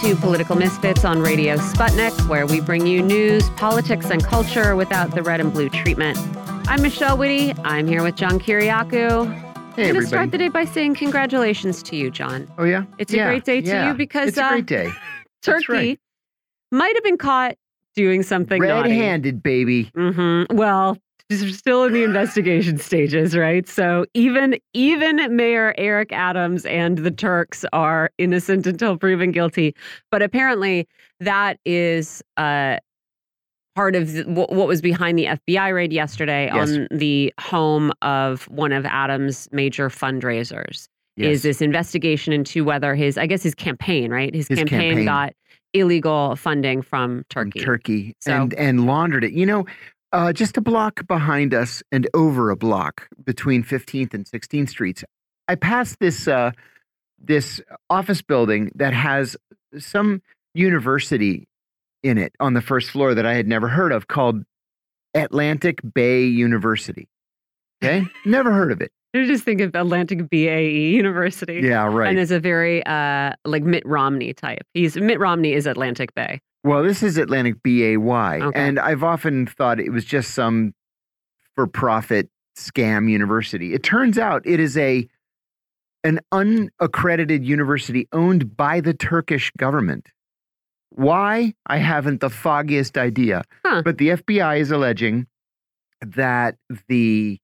to Political Misfits on Radio Sputnik, where we bring you news, politics, and culture without the red and blue treatment. I'm Michelle Witte. I'm here with John Kiriakou. Hey, I'm going to start the day by saying congratulations to you, John. Oh yeah, It's a great day to yeah. you because it's a uh, great day. That's Turkey right. might have been caught doing something naughty. Red-handed, baby. hmm Well, still in the investigation stages, right? So even even Mayor Eric Adams and the Turks are innocent until proven guilty. But apparently, that is uh, part of the, what, was behind the FBI raid yesterday Yes. on the home of one of Adams' major fundraisers. Is this investigation into whether his, I guess, his campaign, right? His, His campaign, campaign. got illegal funding from From Turkey. Turkey, So- and and laundered it. You know, uh, just a block behind us and over a block between 15th and 16th streets. I passed this uh, this office building that has some university in it on the first floor that I had never heard of called Atlantic Bay University. Okay, never heard of it. I just think of Atlantic BAE University. Yeah, right. And is a very uh like Mitt Romney type. He's Mitt Romney is Atlantic Bay. Well, this is Atlantic BAY, Okay. and I've often thought it was just some for-profit scam university. It turns out it is a an unaccredited university owned by the Turkish government. Why? I haven't the foggiest idea. Huh. But the FBI is alleging that the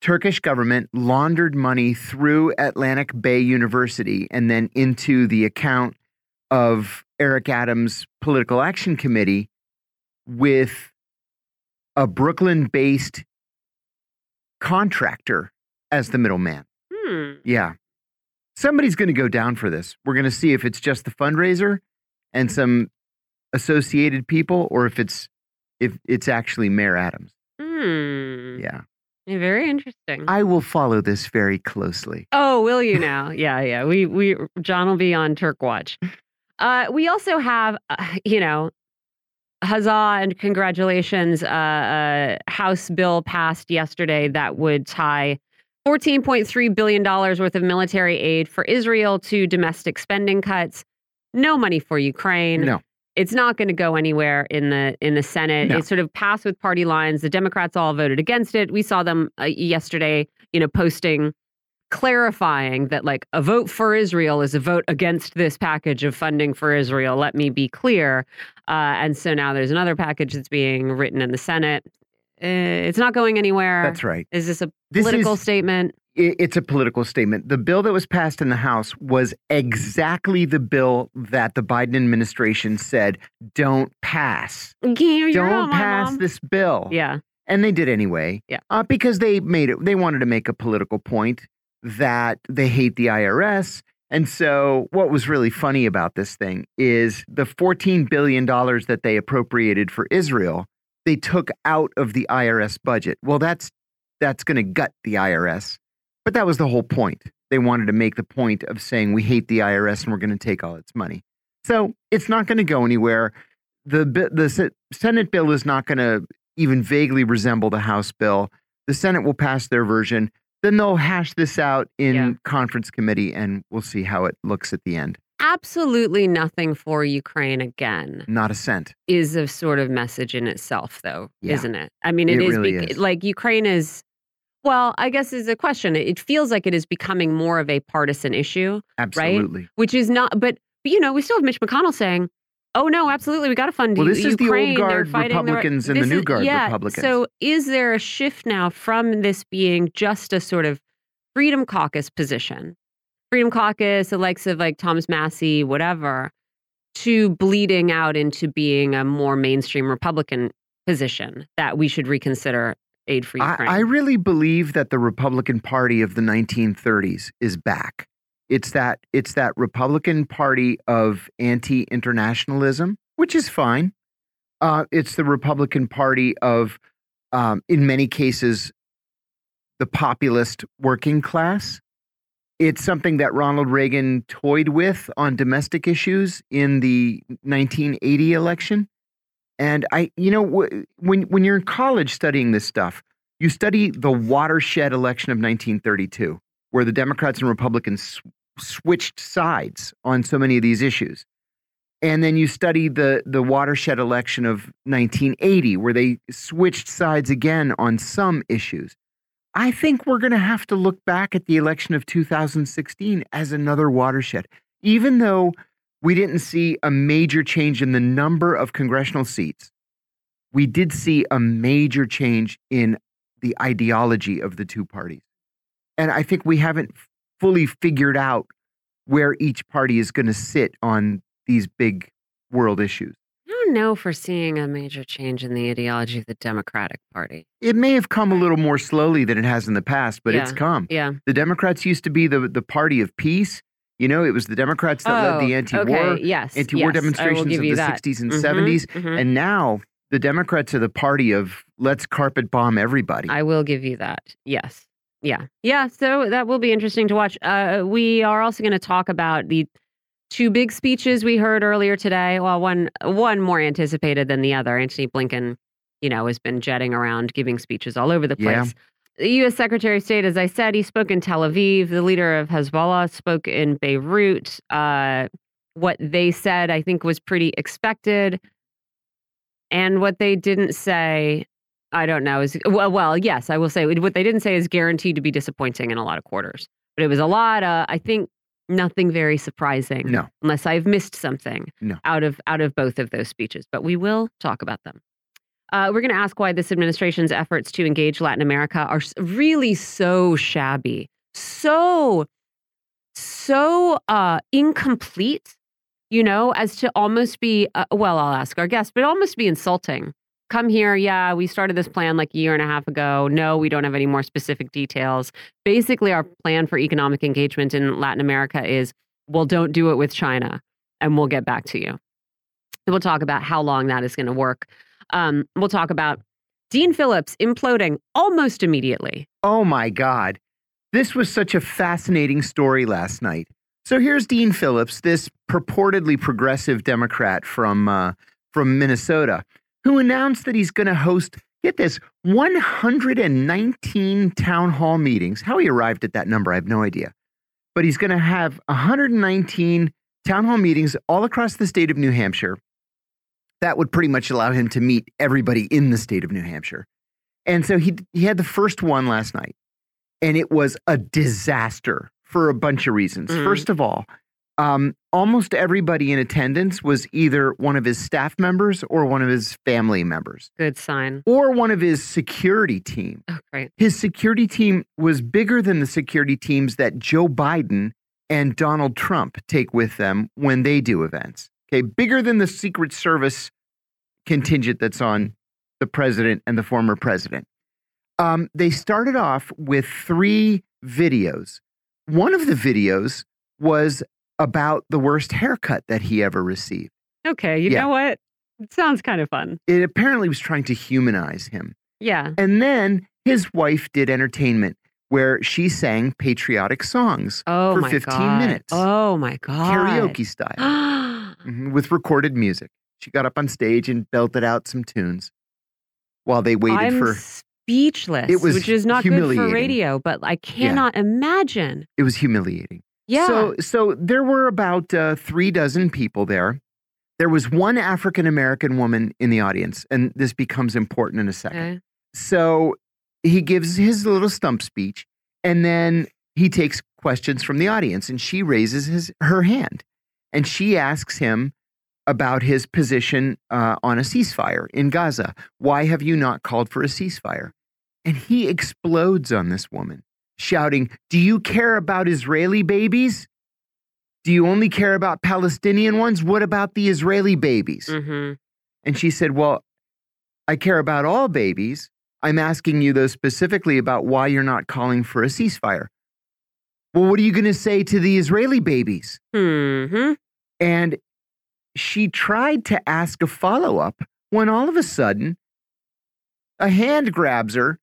Turkish government laundered money through Atlantic Bay University and then into the account of Eric Adams' Political Action Committee with a Brooklyn based contractor as the middleman. Hmm. Yeah. Somebody's going to go down for this. We're going to see if it's just the fundraiser and some associated people or if it's if it's actually Mayor Adams. Hmm. Yeah. Very interesting. I will follow this very closely. oh, will you now? yeah, yeah. We we John will be on Turk watch. Uh we also have uh, you know huzzah and congratulations uh, uh house bill passed yesterday that would tie 14.3 billion dollars worth of military aid for Israel to domestic spending cuts. No money for Ukraine. No. It's not going to go anywhere in the in the Senate. No. It sort of passed with party lines. The Democrats all voted against it. We saw them uh, yesterday, you know, posting clarifying that like a vote for Israel is a vote against this package of funding for Israel. Let me be clear. Uh, and so now there's another package that's being written in the Senate. Uh, it's not going anywhere. That's right. Is this a This political is- statement? It's a political statement. The bill that was passed in the House was exactly the bill that the Biden administration said don't pass. You're don't on, pass mom. this bill. Yeah. And they did anyway. Yeah. Uh, because they made it, they wanted to make a political point that they hate the IRS. And so, what was really funny about this thing is the $14 billion that they appropriated for Israel, they took out of the IRS budget. Well, that's that's going to gut the IRS. But that was the whole point. They wanted to make the point of saying we hate the IRS and we're going to take all its money. So it's not going to go anywhere. The the Senate bill is not going to even vaguely resemble the House bill. The Senate will pass their version. Then they'll hash this out in Yeah. conference committee, and we'll see how it looks at the end. Absolutely nothing for Ukraine again Not a cent. is a sort of message in itself, though, Yeah. isn't it? I mean, it It is, really is. like Ukraine is. Well, I guess is a question. It feels like it is becoming more of a partisan issue, Absolutely. which is not. But, but you know, we still have Mitch McConnell saying, "Oh no, absolutely, we got to fund Well, U- this is the old guard the Republicans and the new is- guard yeah, Republicans. So, is there a shift now from this being just a sort of Freedom Caucus position, Freedom Caucus, the likes of like Thomas Massie, whatever, to bleeding out into being a more mainstream Republican position that we should reconsider aid for I, Ukraine. I really believe that the Republican Party of the 1930s is back. It's that it's that Republican Party of anti-internationalism, which is fine. Uh, it's the Republican Party of, um, in many cases, the populist working class. It's something that Ronald Reagan toyed with on domestic issues in the 1980 election. And I, you know, wh- when when you're in college studying this stuff, you study the watershed election of 1932, where the Democrats and Republicans switched sides on so many of these issues. and then you study the the watershed election of 1980 where they switched sides again on some issues i think we're going to have to look back at the election of 2016 as another watershed even though we didn't see a major change in the number of congressional seats we did see a major change in the ideology of the two parties and i think we haven't fully figured out where each party is going to sit on these big world issues. I don't know if we're seeing a major change in the ideology of the Democratic Party. It may have come a little more slowly than it has in the past, but it's come. Yeah. The Democrats used to be the the party of peace. You know, it was the Democrats that led the Oh, anti-war okay, yes, anti-war yes, demonstrations of the that. 60s and Mhm, 70s, mhm. and now the Democrats are the party of let's carpet bomb everybody. I will give you that. Yes. Yeah. Yeah. So that will be interesting to watch. Uh, we are also going to talk about the two big speeches we heard earlier today. Well, one one more anticipated than the other. Antony Blinken, you know, has been jetting around giving speeches all over the Yeah. place. The U.S. Secretary of State, as I said, he spoke in Tel Aviv. The leader of Hezbollah spoke in Beirut. Uh, what they said, I think, was pretty expected. And what they didn't say, I don't know, is well, well, yes, I will say what they didn't say is guaranteed to be disappointing in a lot of quarters. But it was a lot. I think nothing very surprising, No. unless I've missed something No. out of out of both of those speeches. But we will talk about them. Uh, we're going to ask why this administration's efforts to engage Latin America are really so shabby, so so uh, incomplete. You know, as to almost be uh, well, I'll ask our guest, but almost be insulting. Come here, yeah, we started this plan like a year and a half ago. No, we don't have any more specific details. Basically, our plan for economic engagement in Latin America is well, don't do it with China, and we'll get back to you. We'll talk about how long that is going to work. Um, we'll talk about Dean Phillips imploding almost immediately. Oh my God. This was such a fascinating story last night. So here's Dean Phillips, this purportedly progressive Democrat from uh, from Minnesota, who announced that he's going to host, get this, 119 town hall meetings. How he arrived at that number, I have no idea. But he's going to have 119 town hall meetings all across the state of New Hampshire. That would pretty much allow him to meet everybody in the state of New Hampshire. And so he he had the first one last night and it was a disaster for a bunch of reasons. Mhm. First of all, um, almost everybody in attendance was either one of his staff members or one of his family members Good sign. or one of his security team. Oh, great. His security team was bigger than the security teams that Joe Biden and Donald Trump take with them when they do events. Okay, bigger than the Secret Service contingent that's on the president and the former president. Um, they started off with three videos. One of the videos was about the worst haircut that he ever received. Okay, you Yeah. know what? It sounds kind of fun. It apparently was trying to humanize him. Yeah. And then his wife did entertainment where she sang patriotic songs Oh for my 15 god. minutes, Oh my god. karaoke style, mhm, with recorded music. She got up on stage and belted out some tunes while they waited I'm for speechless. It was which is not good for radio, but I cannot imagine. it was humiliating. Yeah. So, so there were about uh, three dozen people there. There was one African American woman in the audience, and this becomes important in a second. okay. So he gives his little stump speech, and then he takes questions from the audience, and she raises his her hand, and she asks him about his position uh, on a ceasefire in Gaza. Why have you not called for a ceasefire? And he explodes on this woman, shouting, "Do you care about Israeli babies? Do you only care about Palestinian ones? What about the Israeli babies?" hmm And she said, Well, I care about all babies. I'm asking you, though, specifically about why you're not calling for a ceasefire. Well, what are you going to say to the Israeli babies? hmm And she tried to ask a follow up when all of a sudden a hand grabs her,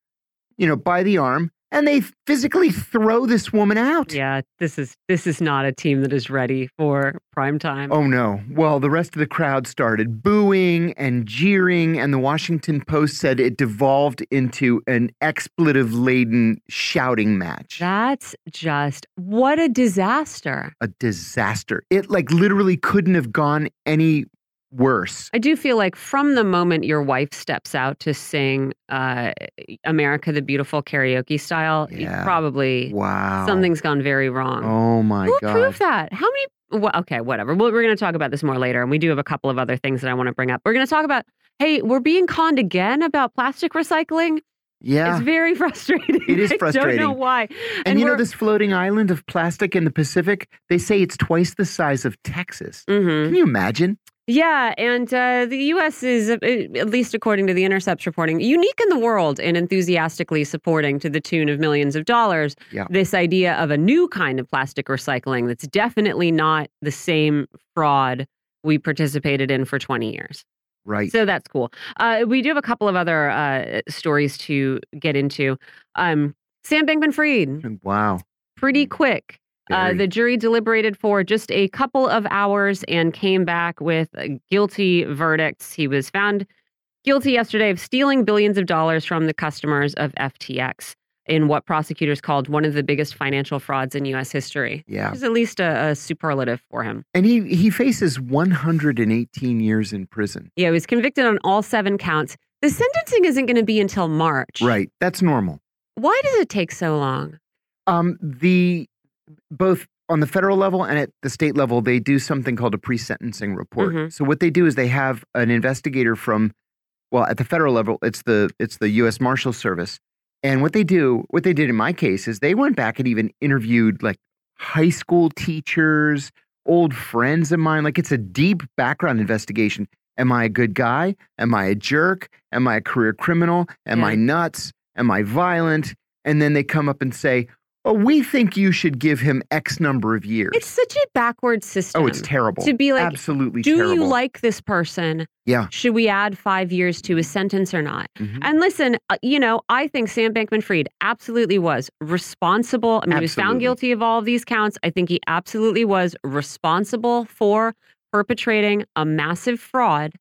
you know, by the arm and they physically throw this woman out. Yeah, this is this is not a team that is ready for prime time. Oh no. Well, the rest of the crowd started booing and jeering, and the Washington Post said it devolved into an expletive laden shouting match. That's just what a disaster. a disaster. It like literally couldn't have gone any worse. I do feel like from the moment your wife steps out to sing uh, America the Beautiful karaoke style, Yeah. probably Wow. something's gone very wrong. Oh my god. Who god. proved that? How many? Well, okay, whatever. Well, we're going to talk about this more later, and we do have a couple of other things that I want to bring up. We're going to talk about. Hey, we're being conned again about plastic recycling. Yeah. It's very frustrating. It is frustrating. I don't know why. and you know this floating island of plastic in the Pacific? They say it's twice the size of Texas. Mhm. Can you imagine? Yeah, and uh, the U.S. is, uh, at least according to the Intercept's reporting, unique in the world in enthusiastically supporting, to the tune of millions of dollars, Yeah. this idea of a new kind of plastic recycling that's definitely not the same fraud we participated in for 20 years. Right. So that's cool. Uh, we do have a couple of other uh, stories to get into. Um, Sam Bankman Fried, wow. pretty quick. Uh, the jury deliberated for just a couple of hours and came back with uh, guilty verdicts. He was found guilty yesterday of stealing billions of dollars from the customers of FTX in what prosecutors called one of the biggest financial frauds in U.S. history. Yeah. Which is at least a, a superlative for him. And he he faces 118 years in prison. Yeah, he was convicted on all seven counts. The sentencing isn't going to be until March. Right. That's normal. Why does it take so long? Um, the both on the federal level and at the state level, they do something called a pre-sentencing report. Mhm. So what they do is they have an investigator from, well, at the federal level, it's the it's the U.S. Marshal Service, and what they do, what they did in my case is they went back and even interviewed like high school teachers, old friends of mine. Like it's a deep background investigation. Am I a good guy? Am I a jerk? Am I a career criminal? Am Yeah. I nuts? Am I violent? And then they come up and say, "Oh, we think you should give him X number of years." It's such a backward system. oh, it's terrible. To be like, absolutely do terrible. you like this person? Yeah. Should we add five years to his sentence or not? Mhm. And listen, uh, you know, I think Sam Bankman Fried absolutely was responsible. I mean, he was found guilty of all of these counts. I think he absolutely was responsible for perpetrating a massive fraud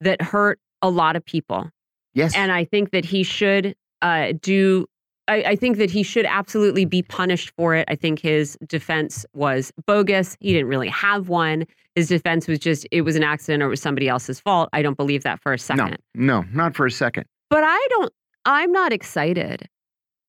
that hurt a lot of people. Yes. And I think that he should uh, do. I, I think that he should absolutely be punished for it. I think his defense was bogus. He didn't really have one. His defense was just it was an accident or it was somebody else's fault. I don't believe that for a second. no, no, not for a second. But I don't. I'm not excited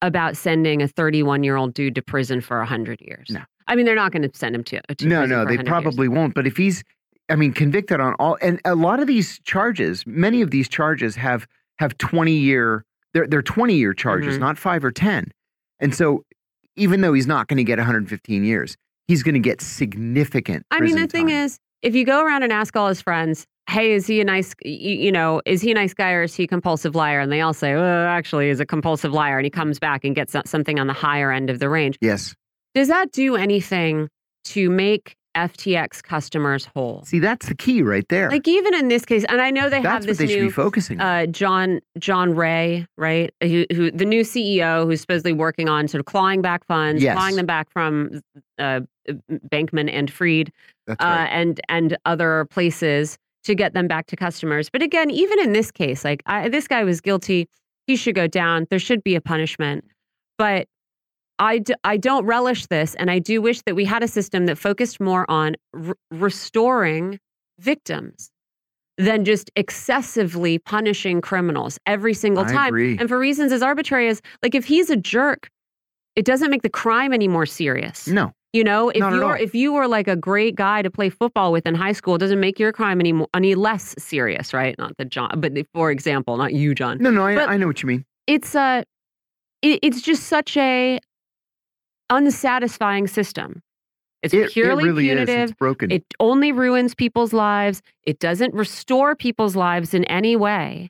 about sending a 31 year old dude to prison for 100 years. No. I mean, they're not going to send him to, uh, to No, prison no, they 100 years. probably won't. But if he's, I mean, convicted on all, and a lot of these charges, many of these charges have have twenty year. They're they're twenty year charges, Mhm. not five or ten. And so, even though he's not going to get 115 years, he's going to get significant. I mean, the thing time. is, if you go around and ask all his friends, hey, is he a nice, you know, is he a nice guy or is he a compulsive liar? And they all say, oh, actually, he's a compulsive liar. And he comes back and gets something on the higher end of the range. yes. Does that do anything to make FTX customers whole? See, that's the key right there. Like even in this case, and I know they that's have this they new focusing uh, John John Ray, right? Who, who the new CEO who's supposedly working on sort of clawing back funds, Yes. clawing them back from uh, Bankman and Fried, uh, right. and and other places to get them back to customers. But again, even in this case, like I, this guy was guilty, he should go down. There should be a punishment, but. I, d- I don't relish this, and I do wish that we had a system that focused more on r- restoring victims than just excessively punishing criminals every single I time. agree. And for reasons as arbitrary as, like, if he's a jerk, it doesn't make the crime any more serious. no, You know, if all. you're if you were like a great guy to play football with in high school, it doesn't make your crime any more any less serious, right? Not that John, but for example, not you, John. no, no. I, I know what you mean. It's a, it, it's just such a unsatisfying system. It's It, it purely really punitive. is. It's broken. It only ruins people's lives. It doesn't restore people's lives in any way.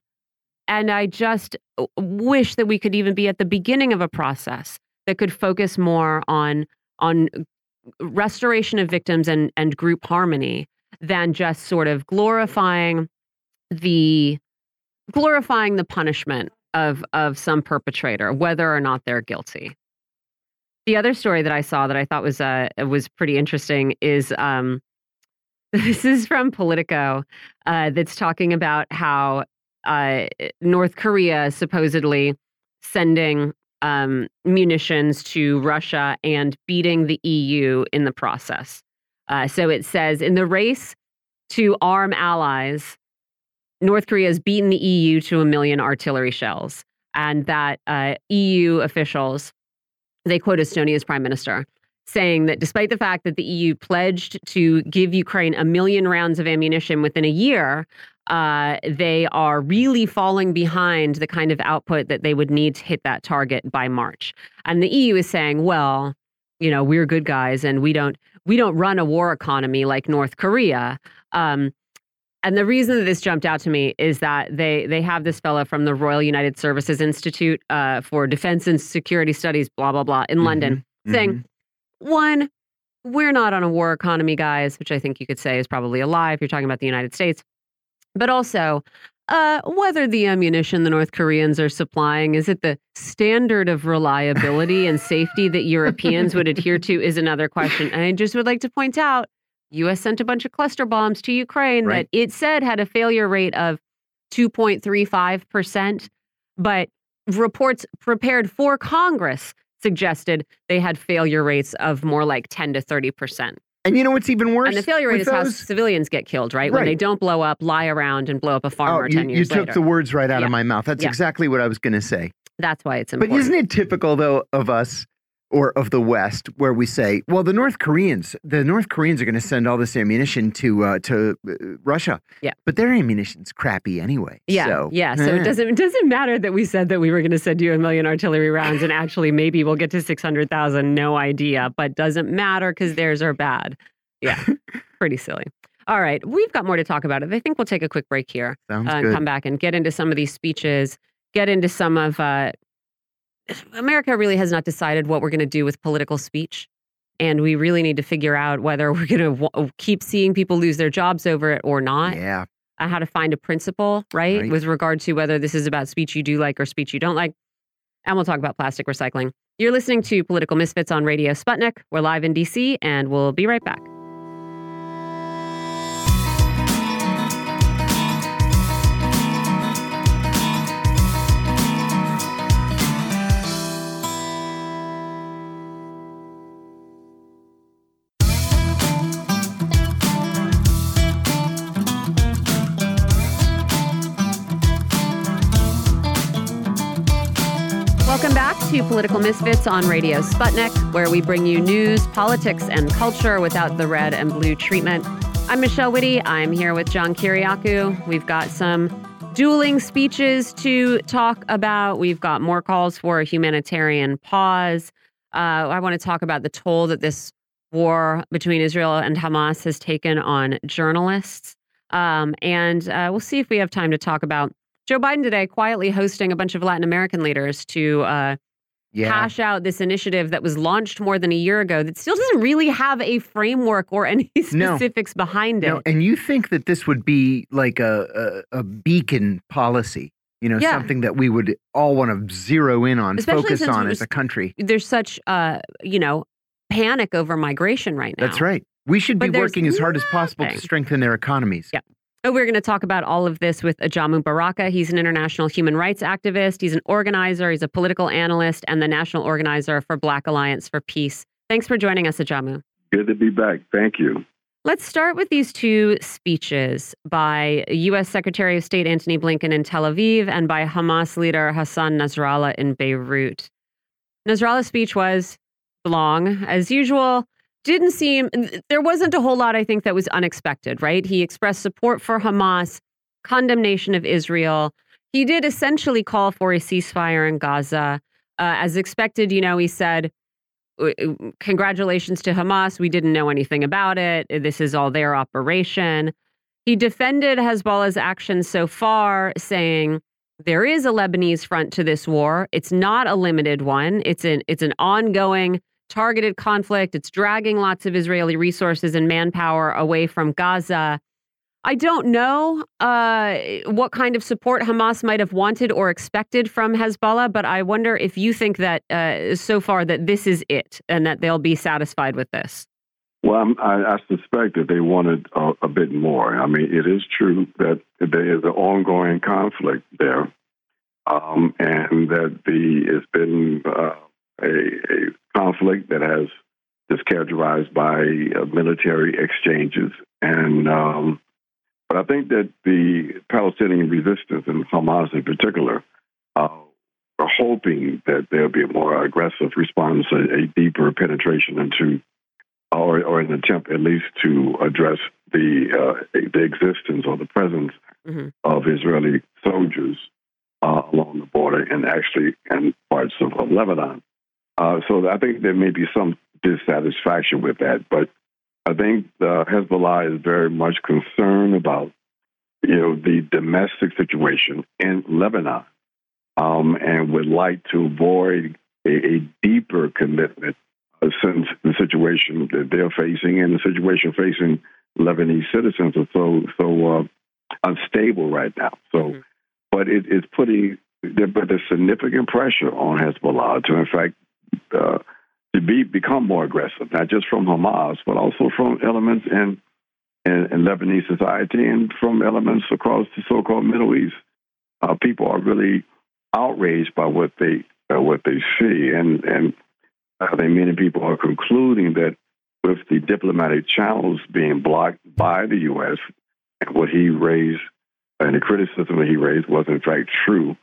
And I just wish that we could even be at the beginning of a process that could focus more on on restoration of victims and and group harmony than just sort of glorifying the glorifying the punishment of of some perpetrator, whether or not they're guilty. The other story that I saw that I thought was uh, was pretty interesting is um, this is from Politico uh, that's talking about how uh, North Korea supposedly sending um, munitions to Russia and beating the EU in the process. Uh, so it says in the race to arm allies, North Korea has beaten the EU to a million artillery shells, and that uh, EU officials, they quote Estonia's prime minister, saying that despite the fact that the EU pledged to give Ukraine a million rounds of ammunition within a year, uh, they are really falling behind the kind of output that they would need to hit that target by March. And the EU is saying, well, you know, we're good guys and we don't we don't run a war economy like North Korea. Um, and the reason that this jumped out to me is that they they have this fellow from the Royal United Services Institute uh, for Defense and Security Studies, blah blah blah, in mm -hmm, London, mm -hmm. saying, one, we're not on a war economy, guys, which I think you could say is probably a lie if you're talking about the United States. But also, uh, whether the ammunition the North Koreans are supplying is it the standard of reliability and safety that Europeans would adhere to is another question. And I just would like to point out, U.S. sent a bunch of cluster bombs to Ukraine right. that it said had a failure rate of 2.35 percent, but reports prepared for Congress suggested they had failure rates of more like 10 to 30 percent. And you know what's even worse? And the failure rate is those... how civilians get killed, right? right? When they don't blow up, lie around, and blow up a farmer oh, 10 you, years You took later. the words right out yeah. of my mouth. That's yeah. exactly what I was going to say. That's why it's important. But isn't it typical, though, of us or of the West, where we say, well, the North Koreans, the North Koreans are going to send all this ammunition to uh, to uh, Russia. Yeah. But their ammunition's crappy anyway. Yeah. So, yeah. So eh. it doesn't it doesn't matter that we said that we were going to send you a million artillery rounds, and actually maybe we'll get to six hundred thousand. No idea, but doesn't matter because theirs are bad. Yeah. Pretty silly. All right, we've got more to talk about. It. I think we'll take a quick break here Sounds uh, and good. come back and get into some of these speeches, get into some of uh, America really has not decided what we're going to do with political speech. And we really need to figure out whether we're going to keep seeing people lose their jobs over it or not. Yeah. Uh, how to find a principle, right? right? With regard to whether this is about speech you do like or speech you don't like. And we'll talk about plastic recycling. You're listening to Political Misfits on Radio Sputnik. We're live in DC, and we'll be right back. To Political Misfits on Radio Sputnik, where we bring you news, politics, and culture without the red and blue treatment. I'm Michelle Witte. I'm here with John Kiriakou. We've got some dueling speeches to talk about. We've got more calls for a humanitarian pause. Uh, I want to talk about the toll that this war between Israel and Hamas has taken on journalists. Um, and uh, we'll see if we have time to talk about Joe Biden today quietly hosting a bunch of Latin American leaders to uh, yeah. hash out this initiative that was launched more than a year ago that still doesn't really have a framework or any specifics no. behind it. No. And you think that this would be like a, a, a beacon policy? You know, yeah. something that we would all want to zero in on, Especially focus on as a country. There's such, uh, you know, panic over migration right now. That's right. We should be working as hard as possible to strengthen their economies. Yeah. Oh, we're going to talk about all of this with Ajamu Baraka. He's an international human rights activist. He's an organizer. He's a political analyst and the national organizer for Black Alliance for Peace. Thanks for joining us, Ajamu. Good to be back. Thank you. Let's start with these two speeches by U.S. Secretary of State Antony Blinken in Tel Aviv and by Hamas leader Hassan Nasrallah in Beirut. Nasrallah's speech was long, as usual didn't seem, there wasn't a whole lot, I think, that was unexpected, right? He expressed support for Hamas, condemnation of Israel. He did essentially call for a ceasefire in Gaza. Uh, as expected, you know, he said, uh, uh, Congratulations to Hamas. We didn't know anything about it. Uh, this is all their operation. He defended Hezbollah's actions so far, saying, there is a Lebanese front to this war. It's not a limited one. It's an it's an ongoing targeted conflict. It's dragging lots of Israeli resources and manpower away from Gaza. I don't know uh, what kind of support Hamas might have wanted or expected from Hezbollah, but I wonder if you think that uh, so far that this is it and that they'll be satisfied with this. Well, I, I suspect that they wanted a, a, bit more. I mean, it is true that there is an ongoing conflict there, um, and that the it's been uh, a, a, conflict that has is characterized by uh, military exchanges and um, but I think that the Palestinian resistance and Hamas in particular uh, are hoping that there'll be a more aggressive response, a, a deeper penetration into, or, or, an attempt at least to address the uh, the existence or the presence mm-hmm. of Israeli soldiers uh, along the border and actually in parts of, of Lebanon. Uh, so I think there may be some dissatisfaction with that, but I think the Hezbollah is very much concerned about, you know, the domestic situation in Lebanon, um, and would like to avoid a, a deeper commitment uh, since the situation that they're facing and the situation facing Lebanese citizens are so so uh, unstable right now. So, mm-hmm. but it, it's putting but there's significant pressure on Hezbollah to, in fact. Uh, to be become more aggressive, not just from Hamas, but also from elements in, in, in Lebanese society and from elements across the so-called Middle East. Uh, people are really outraged by what they uh, what they see, and and I think many people are concluding that with the diplomatic channels being blocked by the U.S. and what he raised and the criticism that he raised was in fact true,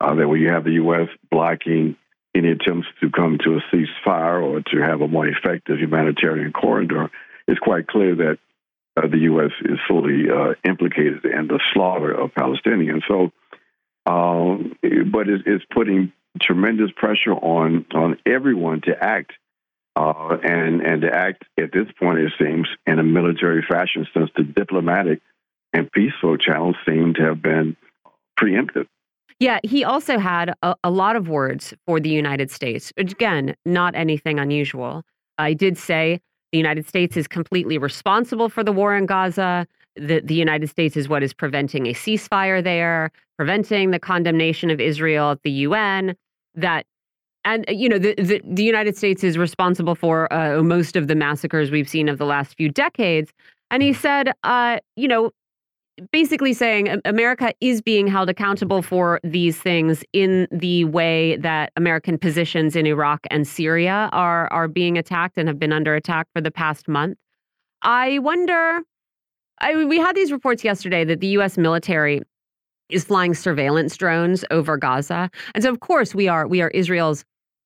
uh, that when you have the U.S. blocking any attempts to come to a ceasefire or to have a more effective humanitarian corridor, it's quite clear that uh, the U.S. is fully uh, implicated in the slaughter of Palestinians. So, um, but it, it's putting tremendous pressure on on everyone to act. Uh, and and to act at this point, it seems, in a military fashion, since the diplomatic and peaceful channels seem to have been preempted. Yeah, he also had a, a, lot of words for the United States. Again, not anything unusual. I did say the United States is completely responsible for the war in Gaza. The, the United States is what is preventing a ceasefire there, preventing the condemnation of Israel at the UN. That and you know the, the, the United States is responsible for uh, most of the massacres we've seen of the last few decades. And he said, uh, you know, basically saying America is being held accountable for these things in the way that American positions in Iraq and Syria are are being attacked and have been under attack for the past month. I wonder. I, we had these reports yesterday that the U.S. military is flying surveillance drones over Gaza, and so of course we are we are Israel's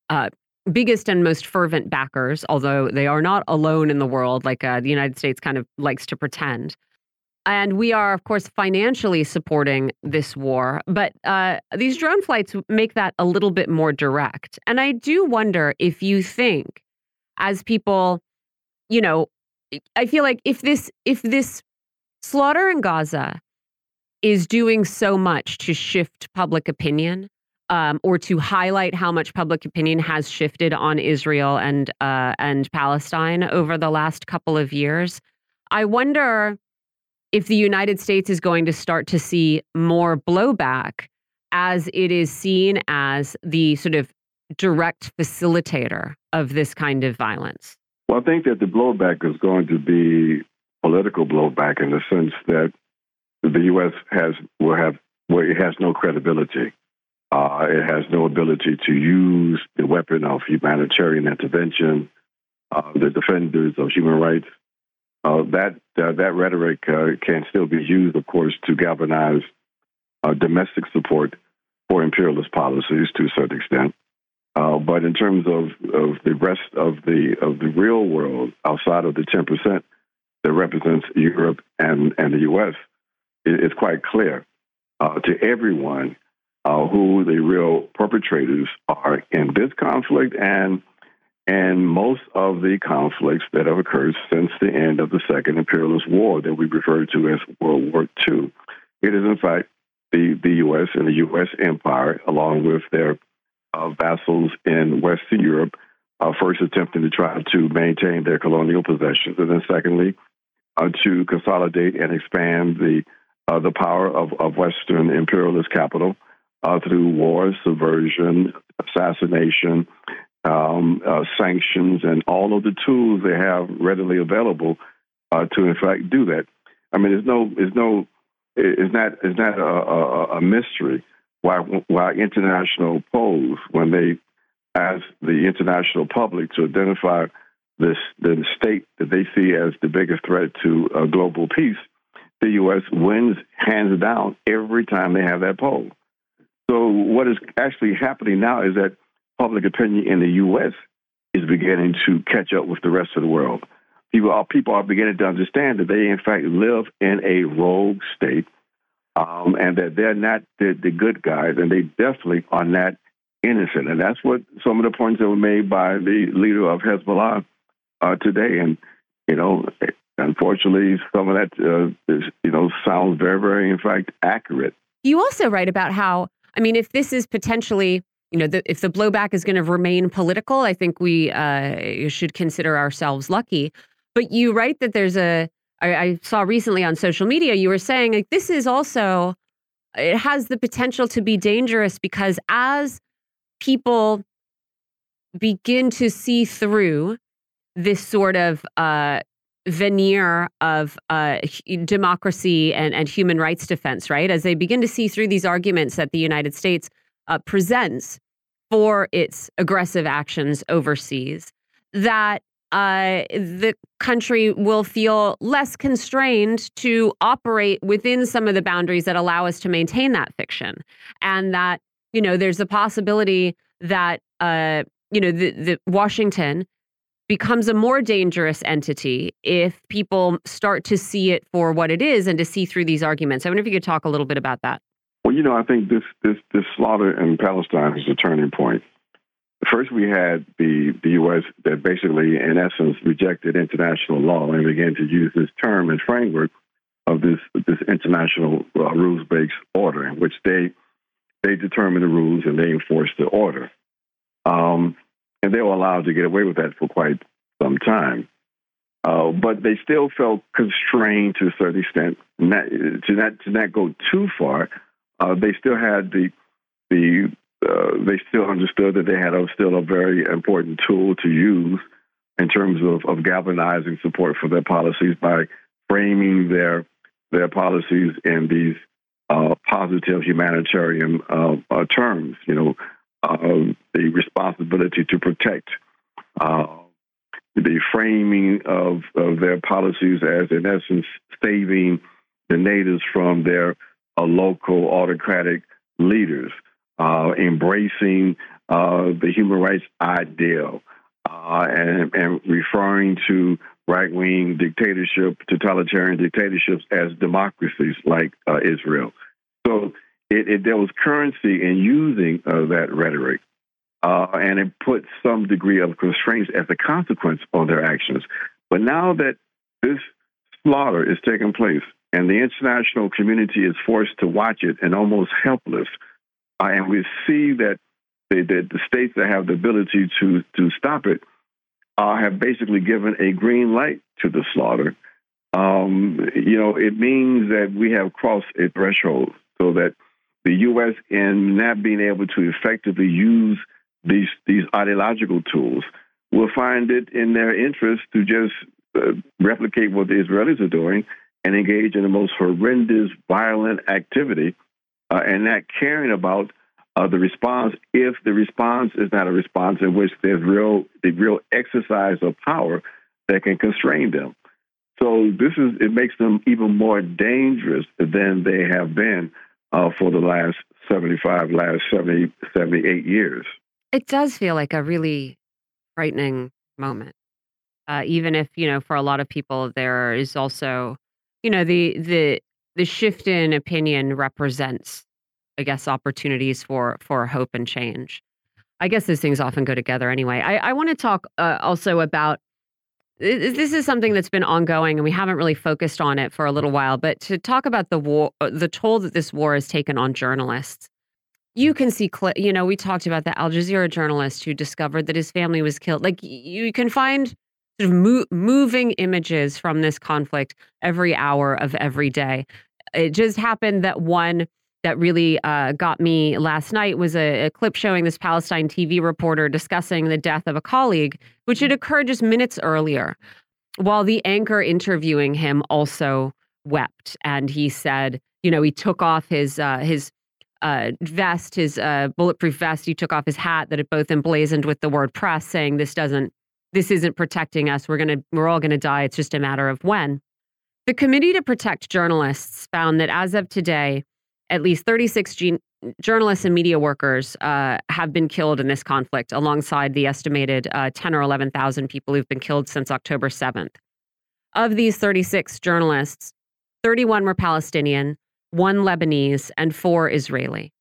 uh, biggest and most fervent backers, although they are not alone in the world like uh, the United States kind of likes to pretend. And we are, of course, financially supporting this war. But uh, these drone flights make that a little bit more direct. And I do wonder if you think, as people, you know, I feel like if this if this slaughter in Gaza is doing so much to shift public opinion, um, or to highlight how much public opinion has shifted on Israel and uh, and Palestine over the last couple of years, I wonder if the United States is going to start to see more blowback as it is seen as the sort of direct facilitator of this kind of violence? Well, I think that the blowback is going to be political blowback in the sense that the U.S. has will have well, it has no credibility. Uh, it has no ability to use the weapon of humanitarian intervention. Uh, the defenders of human rights uh, that uh, that rhetoric uh, can still be used, of course, to galvanize uh, domestic support for imperialist policies to a certain extent. Uh, but in terms of, of the rest of the of the real world outside of the ten percent that represents Europe and, and the U.S., it, it's quite clear uh, to everyone who the real perpetrators are in this conflict and and most of the conflicts that have occurred since the end of the Second Imperialist War that we refer to as World War II. It is, in fact, the, the U.S. and the U.S. empire, along with their uh, vassals in Western Europe, uh, first attempting to try to maintain their colonial possessions, and then secondly, uh, to consolidate and expand the uh, the power of, of Western imperialist capital uh, through war, subversion, assassination, um, uh, sanctions, and all of the tools they have readily available uh, to, in fact, do that. I mean, there's no, there's no, it's not, it's not a, a, a mystery why, why international polls, when they ask the international public to identify this, the state that they see as the biggest threat to uh, global peace, the U.S. wins hands down every time they have that poll. So what is actually happening now is that public opinion in the U.S. is beginning to catch up with the rest of the world. People are, people are beginning to understand that they, in fact, live in a rogue state um, and that they're not the, the good guys, and they definitely are not innocent. And that's what some of the points that were made by the leader of Hezbollah uh, today. And, you know, unfortunately, some of that, uh, is, you know, sounds very, very, in fact, accurate. You also write about how, I mean, if this is potentially you know, the, if the blowback is going to remain political, I think we uh, should consider ourselves lucky. But you write that there's a. I, I saw recently on social media you were saying like this is also it has the potential to be dangerous because as people begin to see through this sort of uh, veneer of uh, democracy and, and human rights defense, right? As they begin to see through these arguments that the United States uh, presents for its aggressive actions overseas, that uh, the country will feel less constrained to operate within some of the boundaries that allow us to maintain that fiction. And that, you know, there's a possibility that, uh, you know, the, the Washington becomes a more dangerous entity if people start to see it for what it is and to see through these arguments. I wonder if you could talk a little bit about that. Well, you know, I think this this this slaughter in Palestine is a turning point. First, we had the the U.S. that basically, in essence, rejected international law and began to use this term and framework of this this international uh, rules based order, in which they they determine the rules and they enforce the order. Um, and they were allowed to get away with that for quite some time. Uh, but they still felt constrained to a certain extent not, to not to not go too far. Uh, they still had the the uh, they still understood that they had a, still a very important tool to use in terms of, of galvanizing support for their policies by framing their their policies in these uh, positive humanitarian uh, uh, terms. You know, uh, the responsibility to protect, uh, the framing of, of their policies as, in essence, saving the natives from their uh, local autocratic leaders, uh, embracing uh, the human rights ideal, uh, and, and referring to right wing dictatorship, totalitarian dictatorships as democracies like Israel. So it, it, there was currency in using uh, that rhetoric, uh, and it put some degree of constraints as a consequence of their actions. But now that this slaughter is taking place, and the international community is forced to watch it and almost helpless, uh, and we see that the, the, the, states that have the ability to to stop it uh, have basically given a green light to the slaughter. Um, you know, it means that we have crossed a threshold so that the U.S. in not being able to effectively use these these ideological tools will find it in their interest to just uh, replicate what the Israelis are doing and engage in the most horrendous, violent activity, uh, and not caring about uh, the response if the response is not a response in which there's real the real exercise of power that can constrain them. So this is it makes them even more dangerous than they have been uh, for the last 75, last 70, 78 years. It does feel like a really frightening moment. Uh, even if, you know, for a lot of people, there is also, you know, the, the, the shift in opinion represents, I guess, opportunities for, for hope and change. I guess those things often go together anyway. I, I want to talk uh, also about this is something that's been ongoing and we haven't really focused on it for a little while but to talk about the war uh, the toll that this war has taken on journalists you can see you know we talked about the al jazeera journalist who discovered that his family was killed like you can find sort of mo- moving images from this conflict every hour of every day. It just happened that one that really uh, got me last night was a, a, clip showing this Palestine TV reporter discussing the death of a colleague, which had occurred just minutes earlier, while the anchor interviewing him also wept. And he said, you know, he took off his uh, his uh, vest, his uh, bulletproof vest. He took off his hat that had both emblazoned with the word press, saying, "This doesn't, this isn't protecting us. We're gonna, we're all gonna die. It's just a matter of when." The Committee to Protect Journalists found that as of today, at least 36 journalists and media workers uh, have been killed in this conflict, alongside the estimated uh, 10 or 11,000 people who've been killed since October 7th. Of these 36 journalists, 31 were Palestinian, one Lebanese, and four Israeli.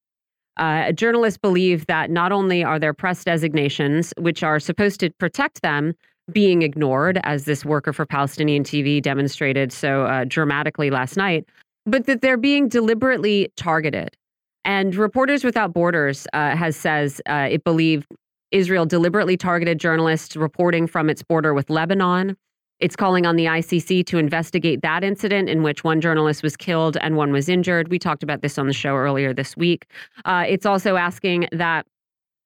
Uh, journalists believe that not only are their press designations, which are supposed to protect them, being ignored, as this worker for Palestinian TV demonstrated so uh, dramatically last night, but that they're being deliberately targeted. And Reporters Without Borders uh, has says uh, it believed Israel deliberately targeted journalists reporting from its border with Lebanon. It's calling on the ICC to investigate that incident in which one journalist was killed and one was injured. We talked about this on the show earlier this week. Uh, it's also asking that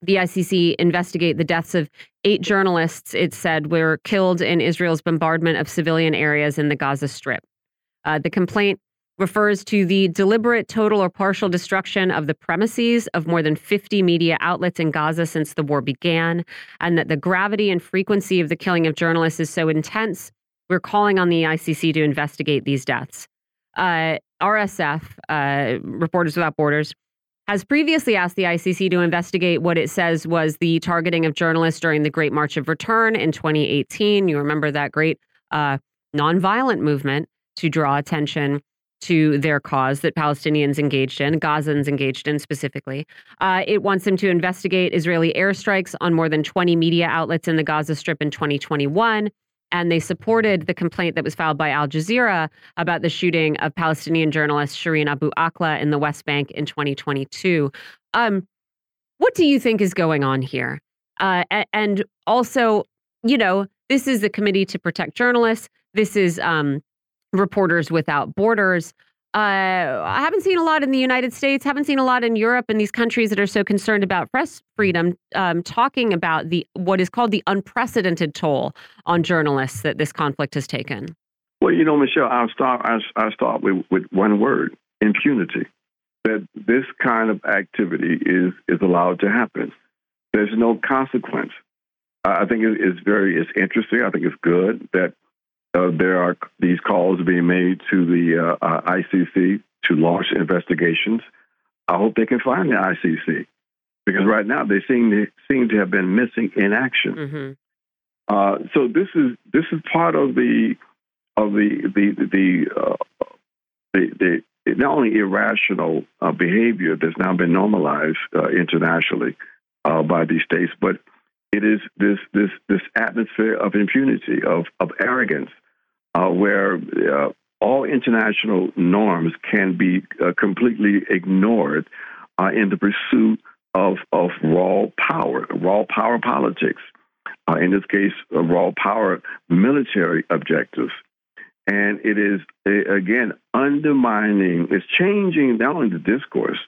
the ICC investigate the deaths of eight journalists, it said, were killed in Israel's bombardment of civilian areas in the Gaza Strip. Uh, the complaint refers to the deliberate, total, or partial destruction of the premises of more than 50 media outlets in Gaza since the war began, and that the gravity and frequency of the killing of journalists is so intense, we're calling on the ICC to investigate these deaths. Uh, RSF, uh, Reporters Without Borders, has previously asked the ICC to investigate what it says was the targeting of journalists during the Great March of Return in 2018. You remember that great uh, nonviolent movement to draw attention to their cause that Palestinians engaged in, Gazans engaged in specifically. Uh, it wants them to investigate Israeli airstrikes on more than 20 media outlets in the Gaza Strip in 2021. And they supported the complaint that was filed by Al Jazeera about the shooting of Palestinian journalist Shireen Abu Akleh in the West Bank in 2022. Um, what do you think is going on here? Uh, and also, you know, this is the Committee to Protect Journalists. This is um, Reporters Without Borders. Uh, I haven't seen a lot in the United States, haven't seen a lot in Europe and these countries that are so concerned about press freedom, um, talking about the what is called the unprecedented toll on journalists that this conflict has taken. Well, you know, Michelle, I'll start. I'll, start with, with one word: impunity. That this kind of activity is is allowed to happen. There's no consequence. I think it's very it's interesting. I think it's good that uh, there are these calls being made to the uh, uh ICC to launch investigations. I hope they can find the ICC because right now they seem to, seem to have been missing in action. Mm-hmm. Uh, so this is this is part of the of the the the uh, the, the, not only irrational uh, behavior that's now been normalized uh, internationally uh, by these states, but it is this this this atmosphere of impunity, of of arrogance, uh, where uh, all international norms can be uh, completely ignored uh, in the pursuit of, of raw power, raw power politics. Uh, in this case, raw power military objectives. And it is, again, undermining, it's changing not only the discourse,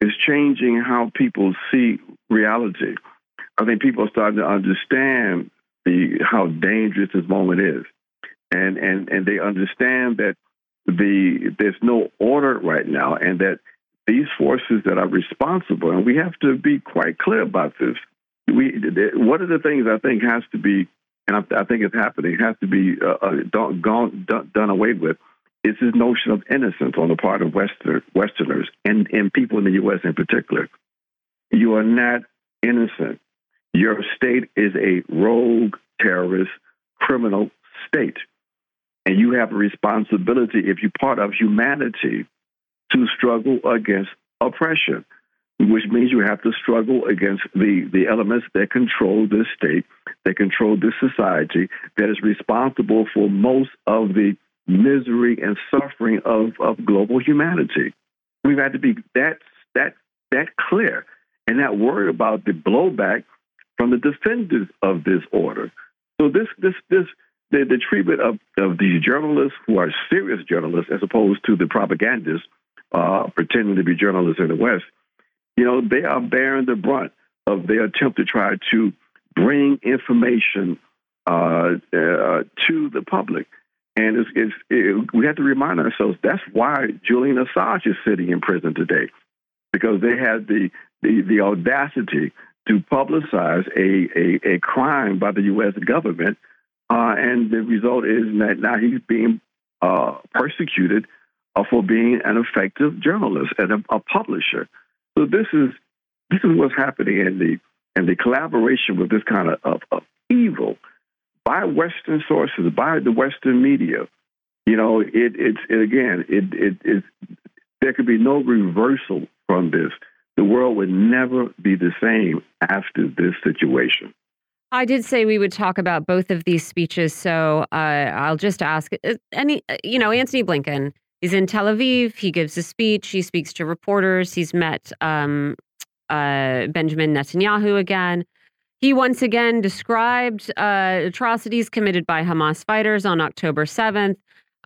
it's changing how people see reality. I think people are starting to understand the how dangerous this moment is and and and they understand that the there's no order right now, and that these forces that are responsible, and we have to be quite clear about this. We one of the things I think has to be, and I, I think it's happening, has to be uh, uh done, gone, done, done away with, is this notion of innocence on the part of Western, Westerners and, and people in the U.S. in particular. You are not innocent. Your state is a rogue, terrorist, criminal state. And you have a responsibility, if you're part of humanity, to struggle against oppression, which means you have to struggle against the, the elements that control this state, that control this society, that is responsible for most of the misery and suffering of, of global humanity. We've had to be that, that, that clear and not worry about the blowback from the defenders of this order. So this this this the, the treatment of, of these journalists who are serious journalists as opposed to the propagandists uh, pretending to be journalists in the West, you know, they are bearing the brunt of their attempt to try to bring information uh, uh, to the public. And it's, it's, it, we have to remind ourselves that's why Julian Assange is sitting in prison today, because they had the, the, the audacity to publicize a, a, a crime by the U.S. government. Uh, and the result is that now he's being uh, persecuted uh, for being an effective journalist and a, a, publisher. So this is this is what's happening in the and the collaboration with this kind of, of, of evil by Western sources, by the Western media. You know, it, it's it, again, it, it, it, there could be no reversal from this. The world would never be the same after this situation. I did say we would talk about both of these speeches, so uh, I'll just ask uh, any, uh, you know, Antony Blinken is in Tel Aviv. He gives a speech. He speaks to reporters. He's met um, uh, Benjamin Netanyahu again. He once again described uh, atrocities committed by Hamas fighters on October 7th.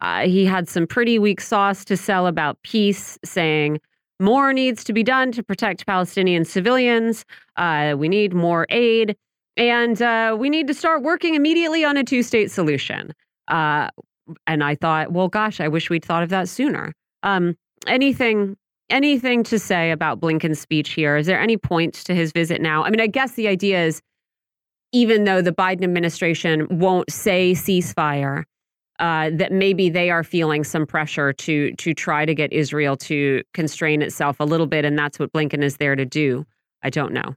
Uh, he had some pretty weak sauce to sell about peace, saying more needs to be done to protect Palestinian civilians. Uh, we need more aid. And uh, we need to start working immediately on a two state solution. Uh, and I thought, well, gosh, I wish we'd thought of that sooner. Um, anything anything to say about Blinken's speech here? Is there any point to his visit now? I mean, I guess the idea is even though the Biden administration won't say ceasefire, uh, that maybe they are feeling some pressure to to try to get Israel to constrain itself a little bit, and that's what Blinken is there to do. I don't know.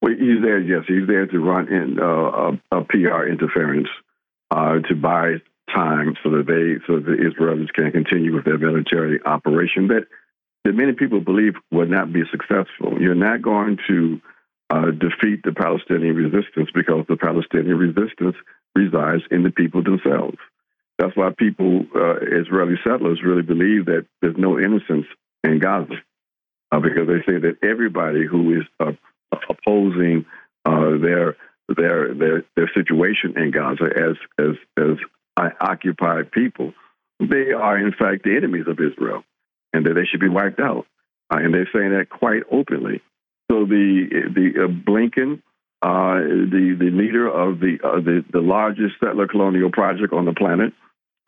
Well, he's there. Yes, he's there to run in uh, a, a, PR interference uh, to buy time so that they so that the Israelis can continue with their military operation that that many people believe will not be successful. You're not going to uh, defeat the Palestinian resistance because the Palestinian resistance resides in the people themselves. That's why people, uh, Israeli settlers, really believe that there's no innocence in Gaza uh, because they say that everybody who is uh, opposing uh, their their their their situation in Gaza as as as occupied people, they are in fact the enemies of Israel and that they should be wiped out. Uh, and they're saying that quite openly. So the the uh, Blinken, uh, the the leader of the uh, the the largest settler colonial project on the planet,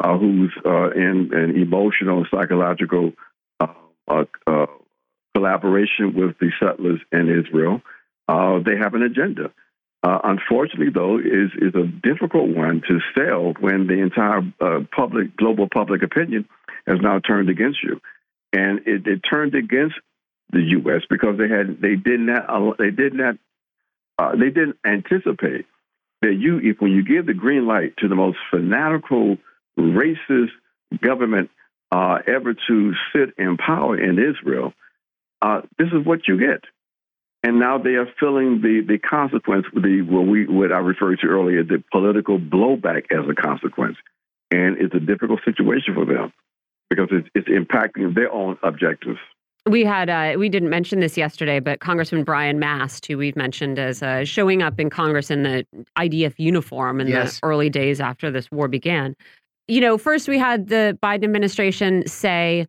uh, who's uh, in an emotional psychological collaboration with the settlers in Israel, they have an agenda. unfortunately, though, is is a difficult one to sell when the entire public global public opinion has now turned against you and it, it turned against the U.S. because they had they did not they did not uh, they didn't anticipate that you if when you give the green light to the most fanatical racist government uh, ever to sit in power in Israel, uh, this is what you get. And now they are feeling the the consequence, the what we what I referred to earlier, the political blowback as a consequence, and it's a difficult situation for them because it's, it's impacting their own objectives. We had uh, we didn't mention this yesterday, but Congressman Brian Mast, who we've mentioned as uh, showing up in Congress in the IDF uniform in yes. the early days after this war began. You know, first we had the Biden administration say,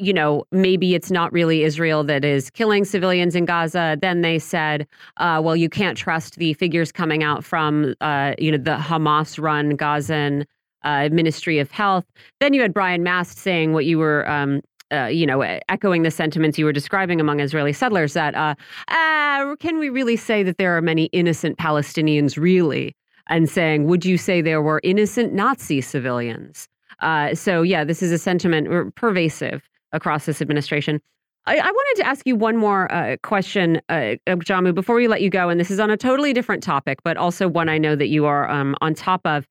you know, maybe it's not really Israel that is killing civilians in Gaza. Then they said, uh, well, you can't trust the figures coming out from, uh, you know, the Hamas-run Gazan uh, Ministry of Health. Then you had Brian Mast saying what you were, um, uh, you know, echoing the sentiments you were describing among Israeli settlers that, uh, ah, can we really say that there are many innocent Palestinians really? And saying, would you say there were innocent Nazi civilians? Uh, so, yeah, this is a sentiment pervasive across this administration. I, I, wanted to ask you one more uh, question, uh, Jamu, before we let you go. And this is on a totally different topic, but also one I know that you are um, on top of.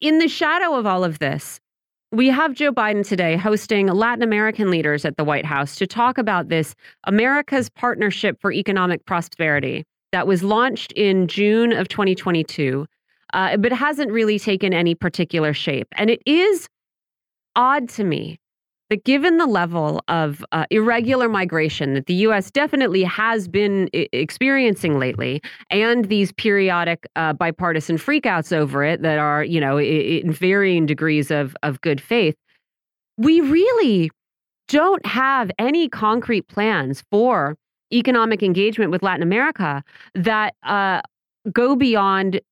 In the shadow of all of this, we have Joe Biden today hosting Latin American leaders at the White House to talk about this America's Partnership for Economic Prosperity that was launched in June of 2022, uh, but hasn't really taken any particular shape. And it is odd to me that given the level of uh, irregular migration that the U.S. definitely has been experiencing lately, and these periodic uh, bipartisan freakouts over it that are, you know, in varying degrees of of good faith, we really don't have any concrete plans for economic engagement with Latin America that uh, go beyond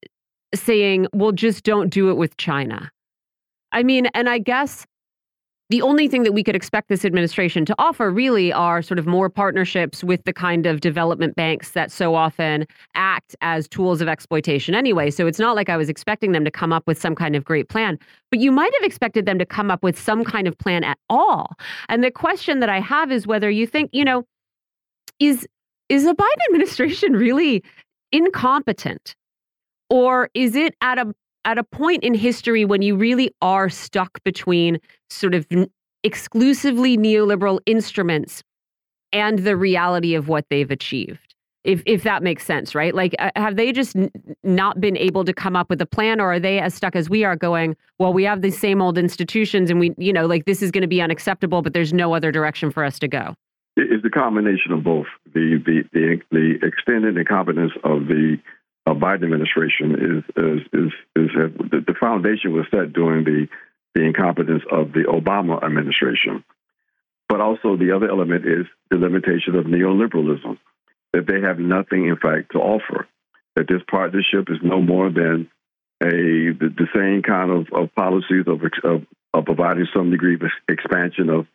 saying, "Well, just don't do it with China." I mean, and I guess the only thing that we could expect this administration to offer really are sort of more partnerships with the kind of development banks that so often act as tools of exploitation anyway. So it's not like I was expecting them to come up with some kind of great plan, but you might have expected them to come up with some kind of plan at all. And the question that I have is whether you think, you know, is is the Biden administration really incompetent? Or is it at a at a point in history when you really are stuck between sort of exclusively neoliberal instruments and the reality of what they've achieved if if that makes sense right? Like uh, have they just not been able to come up with a plan or are they as stuck as we are going well we have the same old institutions and we you know like this is going to be unacceptable but there's no other direction for us to go? It's a combination of both. The the the, the extended incompetence of the uh, Biden administration is is is, is the, the foundation was set during the the incompetence of the Obama administration. But also the other element is the limitation of neoliberalism, that they have nothing, in fact, to offer. That this partnership is no more than a the, the same kind of, of policies of, of, of providing some degree of expansion of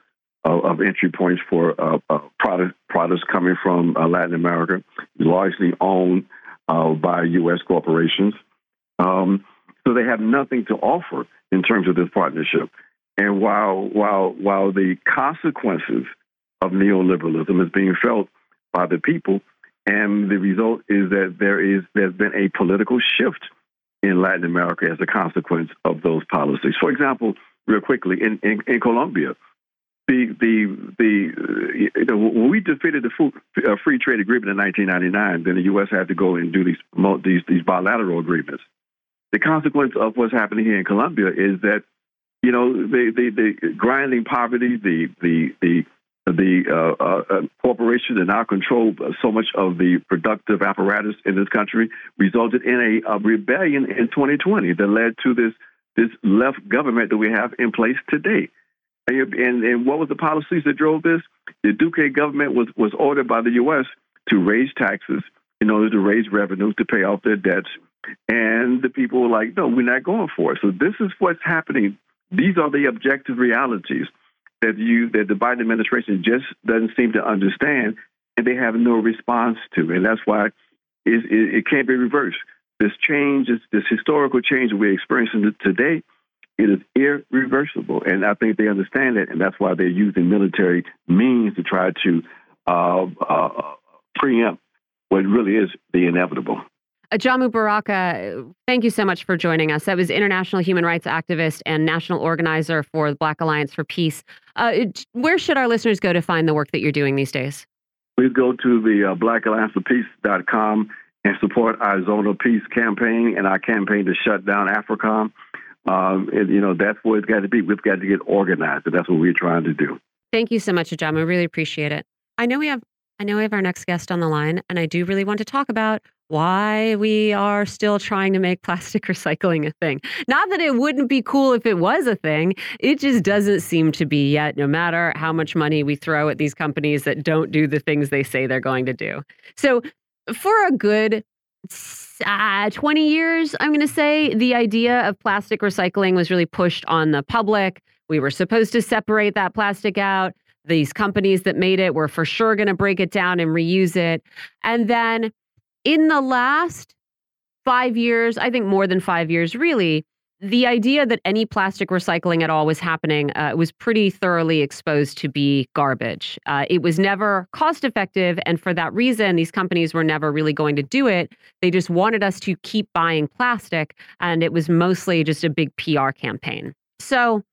of, of entry points for uh, uh, product, products coming from uh, Latin America, largely owned uh, by U.S. corporations. Um, so they have nothing to offer in terms of this partnership. And while while while the consequences of neoliberalism is being felt by the people, and the result is that there is there's been a political shift in Latin America as a consequence of those policies. For example, real quickly in in, in Colombia, the the the you know, when we defeated the uh, free trade agreement in 1999, then the U.S. had to go and do these these these bilateral agreements. The consequence of what's happening here in Colombia is that you know the the, the grinding poverty, the the the the uh, uh, uh corporations that now control so much of the productive apparatus in this country resulted in a, a rebellion in 2020 that led to this this left government that we have in place today. And, and, what was the policies that drove this? The Duque government was, was ordered by the U.S. to raise taxes in order to raise revenue to pay off their debts. And the people were like, no, we're not going for it. So this is what's happening. These are the objective realities that you that the Biden administration just doesn't seem to understand, and they have no response to. And that's why it, it, it can't be reversed. This change, this, this historical change we're experiencing today, it is irreversible. And I think they understand it, and that's why they're using military means to try to uh, uh, preempt what really is the inevitable. Ajamu Baraka, thank you so much for joining us. That was international human rights activist and national organizer for the Black Alliance for Peace. Uh, where should our listeners go to find the work that you're doing these days? Please go to the uh, blackallianceforpeace.com and support our Zone of Peace campaign and our campaign to shut down AFRICOM. Um, and, you know, that's where it's got to be. We've got to get organized, and that's what we're trying to do. Thank you so much, Ajam. I really appreciate it. I know we have I know we have our next guest on the line, and I do really want to talk about why we are still trying to make plastic recycling a thing. Not that it wouldn't be cool if it was a thing, it just doesn't seem to be yet, no matter how much money we throw at these companies that don't do the things they say they're going to do. So, for a good uh, 20 years, I'm going to say, the idea of plastic recycling was really pushed on the public. We were supposed to separate that plastic out. These companies that made it were for sure going to break it down and reuse it. And then in the last five years, I think more than five years, really, the idea that any plastic recycling at all was happening uh, was pretty thoroughly exposed to be garbage. Uh, it was never cost effective. And for that reason, these companies were never really going to do it. They just wanted us to keep buying plastic. And it was mostly just a big PR campaign. So,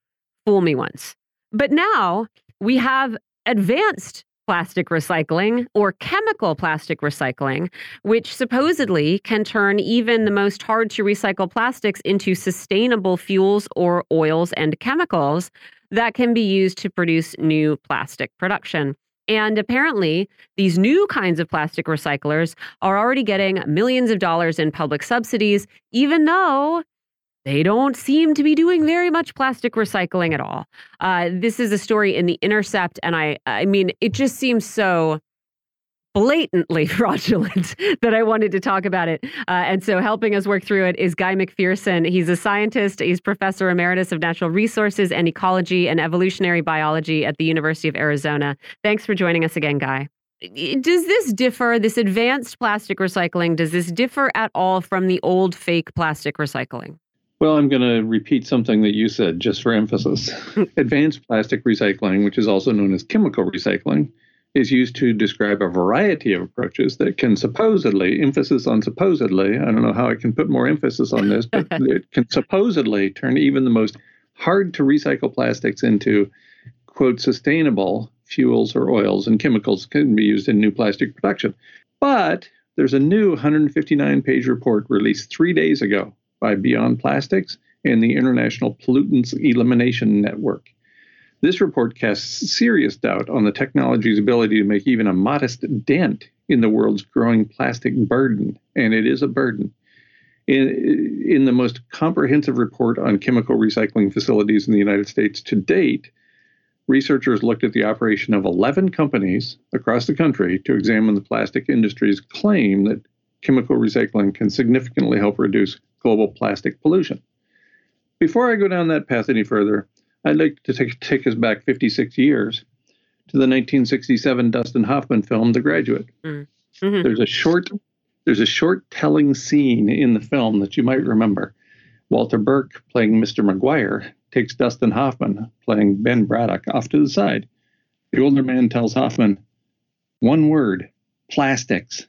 fool me once. But now we have advanced plastic recycling or chemical plastic recycling, which supposedly can turn even the most hard to recycle plastics into sustainable fuels or oils and chemicals that can be used to produce new plastic production. And apparently, these new kinds of plastic recyclers are already getting millions of dollars in public subsidies, even though they don't seem to be doing very much plastic recycling at all. Uh, this is a story in The Intercept, and I, I mean, it just seems so blatantly fraudulent that I wanted to talk about it. Uh, and so, helping us work through it is Guy McPherson. He's a scientist, he's professor emeritus of natural resources and ecology and evolutionary biology at the University of Arizona. Thanks for joining us again, Guy. Does this differ, this advanced plastic recycling, does this differ at all from the old fake plastic recycling? Well, I'm going to repeat something that you said just for emphasis. advanced plastic recycling, which is also known as chemical recycling, is used to describe a variety of approaches that can supposedly, emphasis on supposedly, I don't know how I can put more emphasis on this, but it can supposedly turn even the most hard to recycle plastics into, quote, sustainable fuels or oils and chemicals can be used in new plastic production. But there's a new 159 page report released three days ago by Beyond Plastics and the International Pollutants Elimination Network. This report casts serious doubt on the technology's ability to make even a modest dent in the world's growing plastic burden, and it is a burden. In, in the most comprehensive report on chemical recycling facilities in the United States to date, researchers looked at the operation of 11 companies across the country to examine the plastic industry's claim that chemical recycling can significantly help reduce global plastic pollution. Before I go down that path any further, I'd like to take, take us back 56 years to the 1967 Dustin Hoffman film, The Graduate. Mm-hmm. There's a short there's a short telling scene in the film that you might remember. Walter Burke playing Mr. McGuire, takes Dustin Hoffman, playing Ben Braddock, off to the side. The older man tells Hoffman, one word, plastics.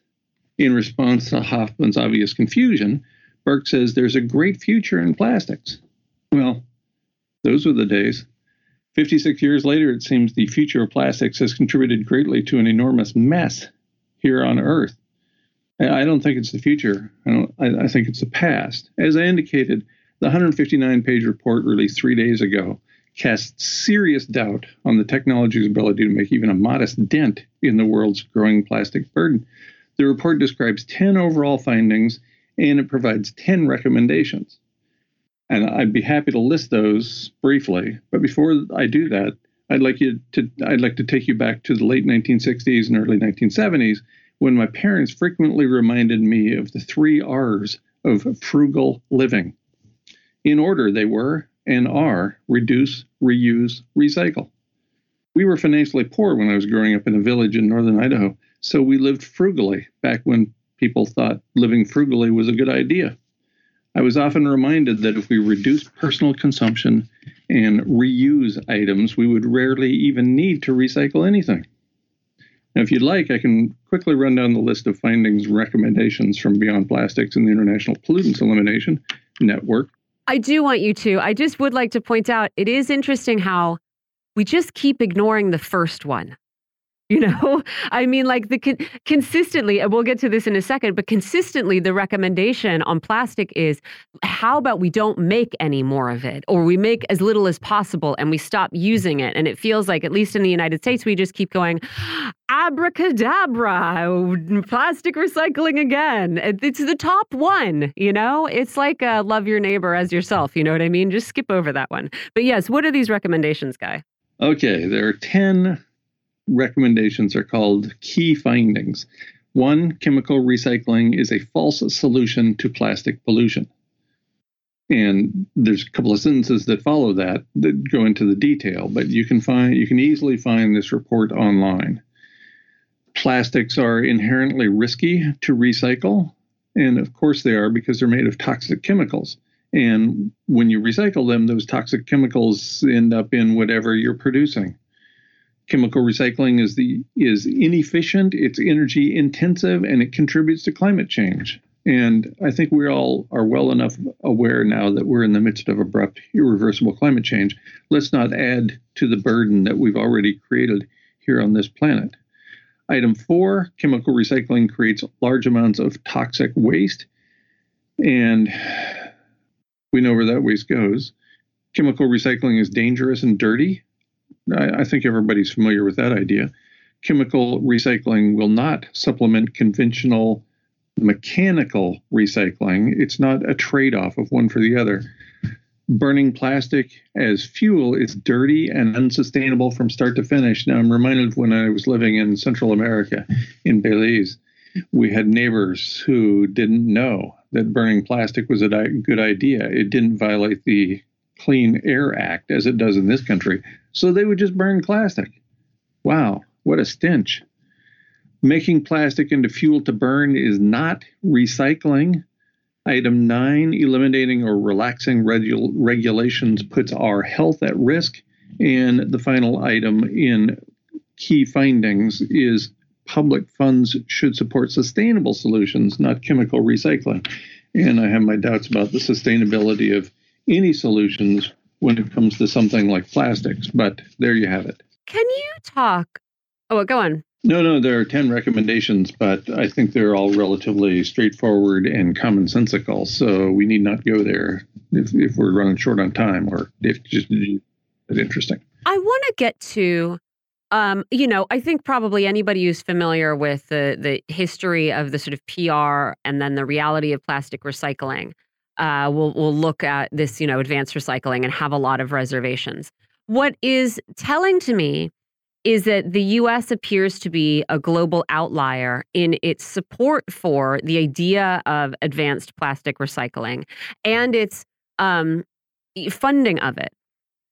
In response to Hoffman's obvious confusion, Burke says there's a great future in plastics. Well, those were the days. 56 years later, it seems the future of plastics has contributed greatly to an enormous mess here on Earth. I don't think it's the future. I, I, I think it's the past. As I indicated, the 159 page report released three days ago casts serious doubt on the technology's ability to make even a modest dent in the world's growing plastic burden. The report describes 10 overall findings and it provides 10 recommendations. And I'd be happy to list those briefly. But before I do that, I'd like you to I'd like to take you back to the late 1960s and early 1970s when my parents frequently reminded me of the three R's of frugal living. In order they were and are reduce, reuse, recycle. We were financially poor when I was growing up in a village in northern Idaho, so we lived frugally back when people thought living frugally was a good idea. I was often reminded that if we reduced personal consumption and reuse items, we would rarely even need to recycle anything. Now, if you'd like, I can quickly run down the list of findings and recommendations from Beyond Plastics and the International Pollutants Elimination Network. I do want you to. I just would like to point out it is interesting how we just keep ignoring the first one. You know, I mean, like the con consistently, and we'll get to this in a second, but consistently, the recommendation on plastic is how about we don't make any more of it, or we make as little as possible and we stop using it. And it feels like, at least in the United States, we just keep going, abracadabra, plastic recycling again. It's the top one, you know? It's like uh, love your neighbor as yourself, you know what I mean? Just skip over that one. But yes, what are these recommendations, Guy? Okay, there are 10 recommendations are called key findings. One, chemical recycling is a false solution to plastic pollution. And there's a couple of sentences that follow that that go into the detail, but you can find you can easily find this report online. Plastics are inherently risky to recycle, and of course they are because they're made of toxic chemicals. And when you recycle them, those toxic chemicals end up in whatever you're producing chemical recycling is the is inefficient, it's energy intensive, and it contributes to climate change. And I think we all are well enough aware now that we're in the midst of abrupt, irreversible climate change. Let's not add to the burden that we've already created here on this planet. Item four chemical recycling creates large amounts of toxic waste. And we know where that waste goes. chemical recycling is dangerous and dirty. I, I think everybody's familiar with that idea. Chemical recycling will not supplement conventional mechanical recycling. It's not a trade off of one for the other. Burning plastic as fuel is dirty and unsustainable from start to finish. Now, I'm reminded when I was living in Central America in Belize. We had neighbors who didn't know that burning plastic was a good idea. It didn't violate the Clean Air Act as it does in this country. So they would just burn plastic. Wow, what a stench. Making plastic into fuel to burn is not recycling. Item nine, eliminating or relaxing regu- regulations puts our health at risk. And the final item in key findings is public funds should support sustainable solutions, not chemical recycling. And I have my doubts about the sustainability of any solutions when it comes to something like plastics, but there you have it. Can you talk? Oh, go on. No, no, there are 10 recommendations, but I think they're all relatively straightforward and commonsensical. So we need not go there if, if we're running short on time or if just it's interesting. I want to get to, um, you know, I think probably anybody who's familiar with the, the history of the sort of PR and then the reality of plastic recycling uh, will will look at this, you know, advanced recycling and have a lot of reservations. What is telling to me is that the US appears to be a global outlier in its support for the idea of advanced plastic recycling and its um, funding of it.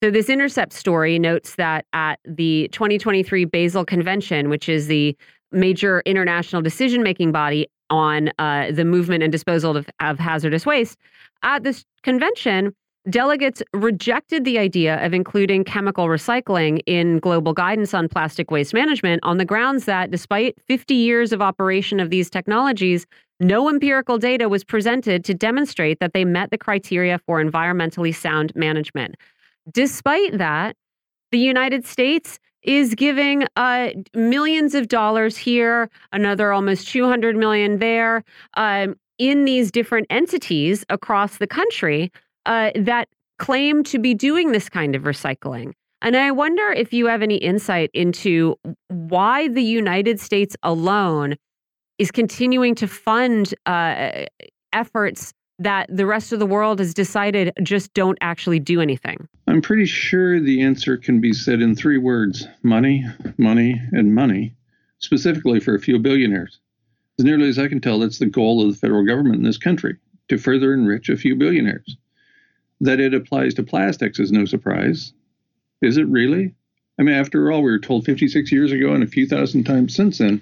So, this Intercept story notes that at the 2023 Basel Convention, which is the major international decision making body on uh, the movement and disposal of, of hazardous waste, at this convention, Delegates rejected the idea of including chemical recycling in global guidance on plastic waste management on the grounds that, despite 50 years of operation of these technologies, no empirical data was presented to demonstrate that they met the criteria for environmentally sound management. Despite that, the United States is giving uh, millions of dollars here, another almost 200 million there, um, in these different entities across the country uh, that claim to be doing this kind of recycling. And I wonder if you have any insight into why the United States alone is continuing to fund uh, efforts that the rest of the world has decided just don't actually do anything? I'm pretty sure the answer can be said in three words money, money, and money, specifically for a few billionaires. As nearly as I can tell, that's the goal of the federal government in this country to further enrich a few billionaires. That it applies to plastics is no surprise. Is it really? I mean, after all, we were told 56 years ago and a few thousand times since then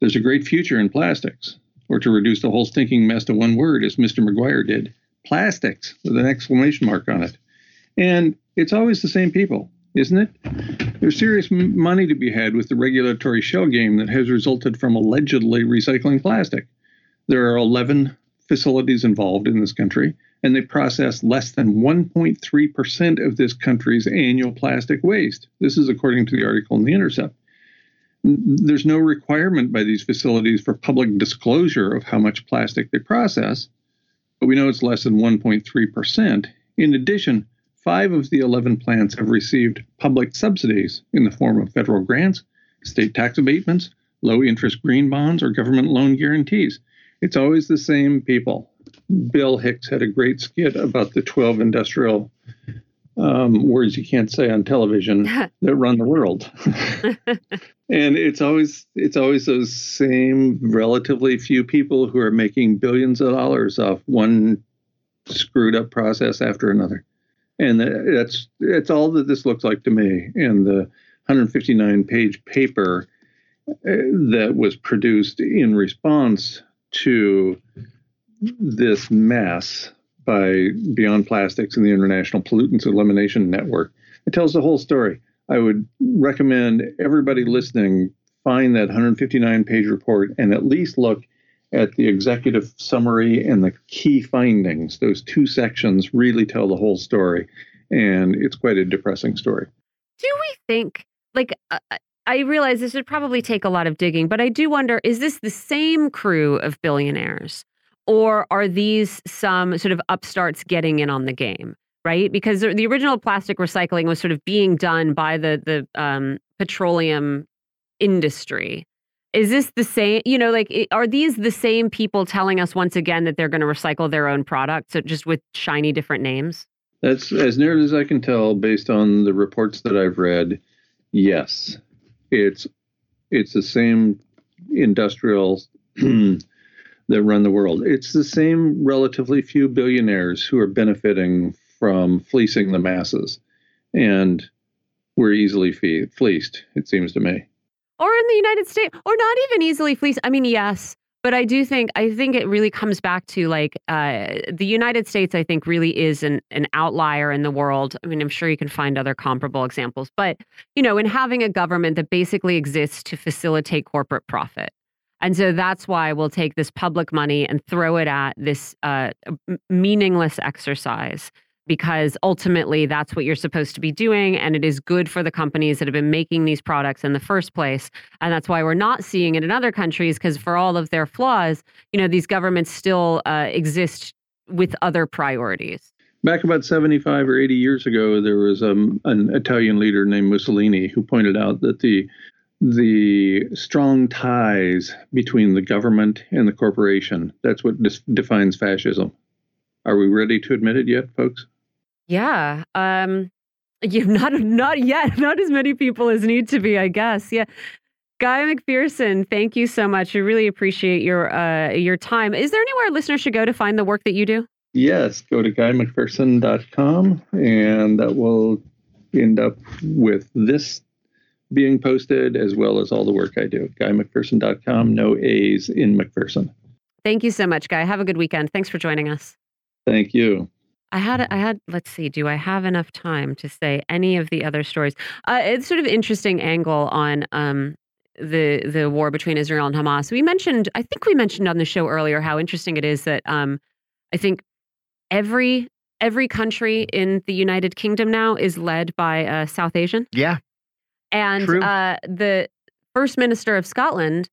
there's a great future in plastics. Or to reduce the whole stinking mess to one word, as Mr. McGuire did plastics with an exclamation mark on it. And it's always the same people, isn't it? There's serious money to be had with the regulatory shell game that has resulted from allegedly recycling plastic. There are 11 facilities involved in this country, and they process less than 1.3% of this country's annual plastic waste. This is according to the article in The Intercept. There's no requirement by these facilities for public disclosure of how much plastic they process, but we know it's less than 1.3%. In addition, five of the 11 plants have received public subsidies in the form of federal grants, state tax abatements, low interest green bonds, or government loan guarantees. It's always the same people Bill Hicks had a great skit about the 12 industrial um, words you can't say on television that run the world. and it's always it's always those same relatively few people who are making billions of dollars off one screwed up process after another. And that's that's all that this looks like to me. And the 159 page paper uh, that was produced in response to this mess by Beyond Plastics and the International Pollutants Elimination Network. It tells the whole story. I would recommend everybody listening find that 159 page report and at least look at the executive summary and the key findings. Those two sections really tell the whole story. And it's quite a depressing story. Do we think, like, uh, I realize this would probably take a lot of digging, but I do wonder is this the same crew of billionaires or are these some sort of upstarts getting in on the game? right? Because the original plastic recycling was sort of being done by the the um, petroleum industry. Is this the same? You know, like are these the same people telling us once again that they're going to recycle their own product, so just with shiny different names? That's as near as I can tell, based on the reports that I've read. Yes, it's it's the same industrial that run the world. It's the same relatively few billionaires who are benefiting from fleecing the masses. And we're easily fee- fleeced, it seems to me. Or in the United States, or not even easily fleeced. I mean, yes, but I do think I think it really comes back to like uh, the United States. I think really is an an outlier in the world. I mean, I'm sure you can find other comparable examples, but you know, in having a government that basically exists to facilitate corporate profit. And so that's why we'll take this public money and throw it at this uh, meaningless exercise because ultimately that's what you're supposed to be doing and it is good for the companies that have been making these products in the first place. And that's why we're not seeing it in other countries because for all of their flaws you know these governments still uh, exist with other priorities. Back about 75 or 80 years ago there was um, an italian leader named mussolini who pointed out that the the strong ties between the government and the corporation that's what dis- defines fascism are we ready to admit it yet folks yeah. Um you not not yet, not as many people as need to be, I guess. Yeah. Guy McPherson, thank you so much. I really appreciate your uh your time. Is there anywhere listeners should go to find the work that you do? Yes, go to guymcpherson.com and that will end up with this being posted as well as all the work I do. GuyMcPherson.com, no A's in McPherson. Thank you so much, Guy. Have a good weekend. Thanks for joining us. Thank you. I had I had let's see, do I have enough time to say any of the other stories? Uh, it's sort of interesting angle on um, the the war between Israel and Hamas. We mentioned, I think we mentioned on the show earlier how interesting it is that um, I think every every country in the United Kingdom now is led by a South Asian. Yeah, and uh, the First Minister of Scotland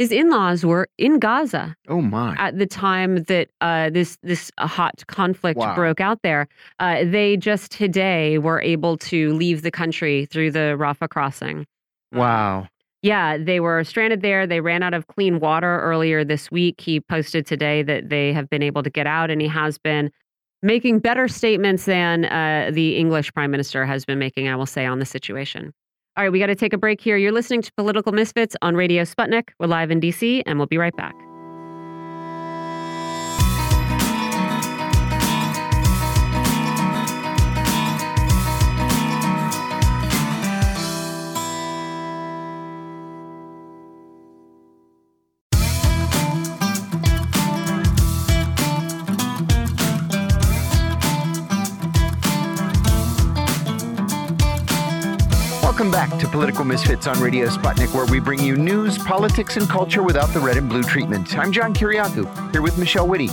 his in-laws were in Gaza. Oh my! At the time that uh, this this uh, hot conflict wow. broke out there, uh, they just today were able to leave the country through the Rafah crossing. Wow. Yeah, they were stranded there. They ran out of clean water earlier this week. He posted today that they have been able to get out, and he has been making better statements than uh, the English prime minister has been making, I will say, on the situation. All right, we got to take a break here. You're listening to Political Misfits on Radio Sputnik. We're live in DC, and we'll be right back. Welcome back to Political Misfits on Radio Sputnik, where we bring you news, politics, and culture without the red and blue treatment. I'm John Kiriakou, here with Michelle Witte.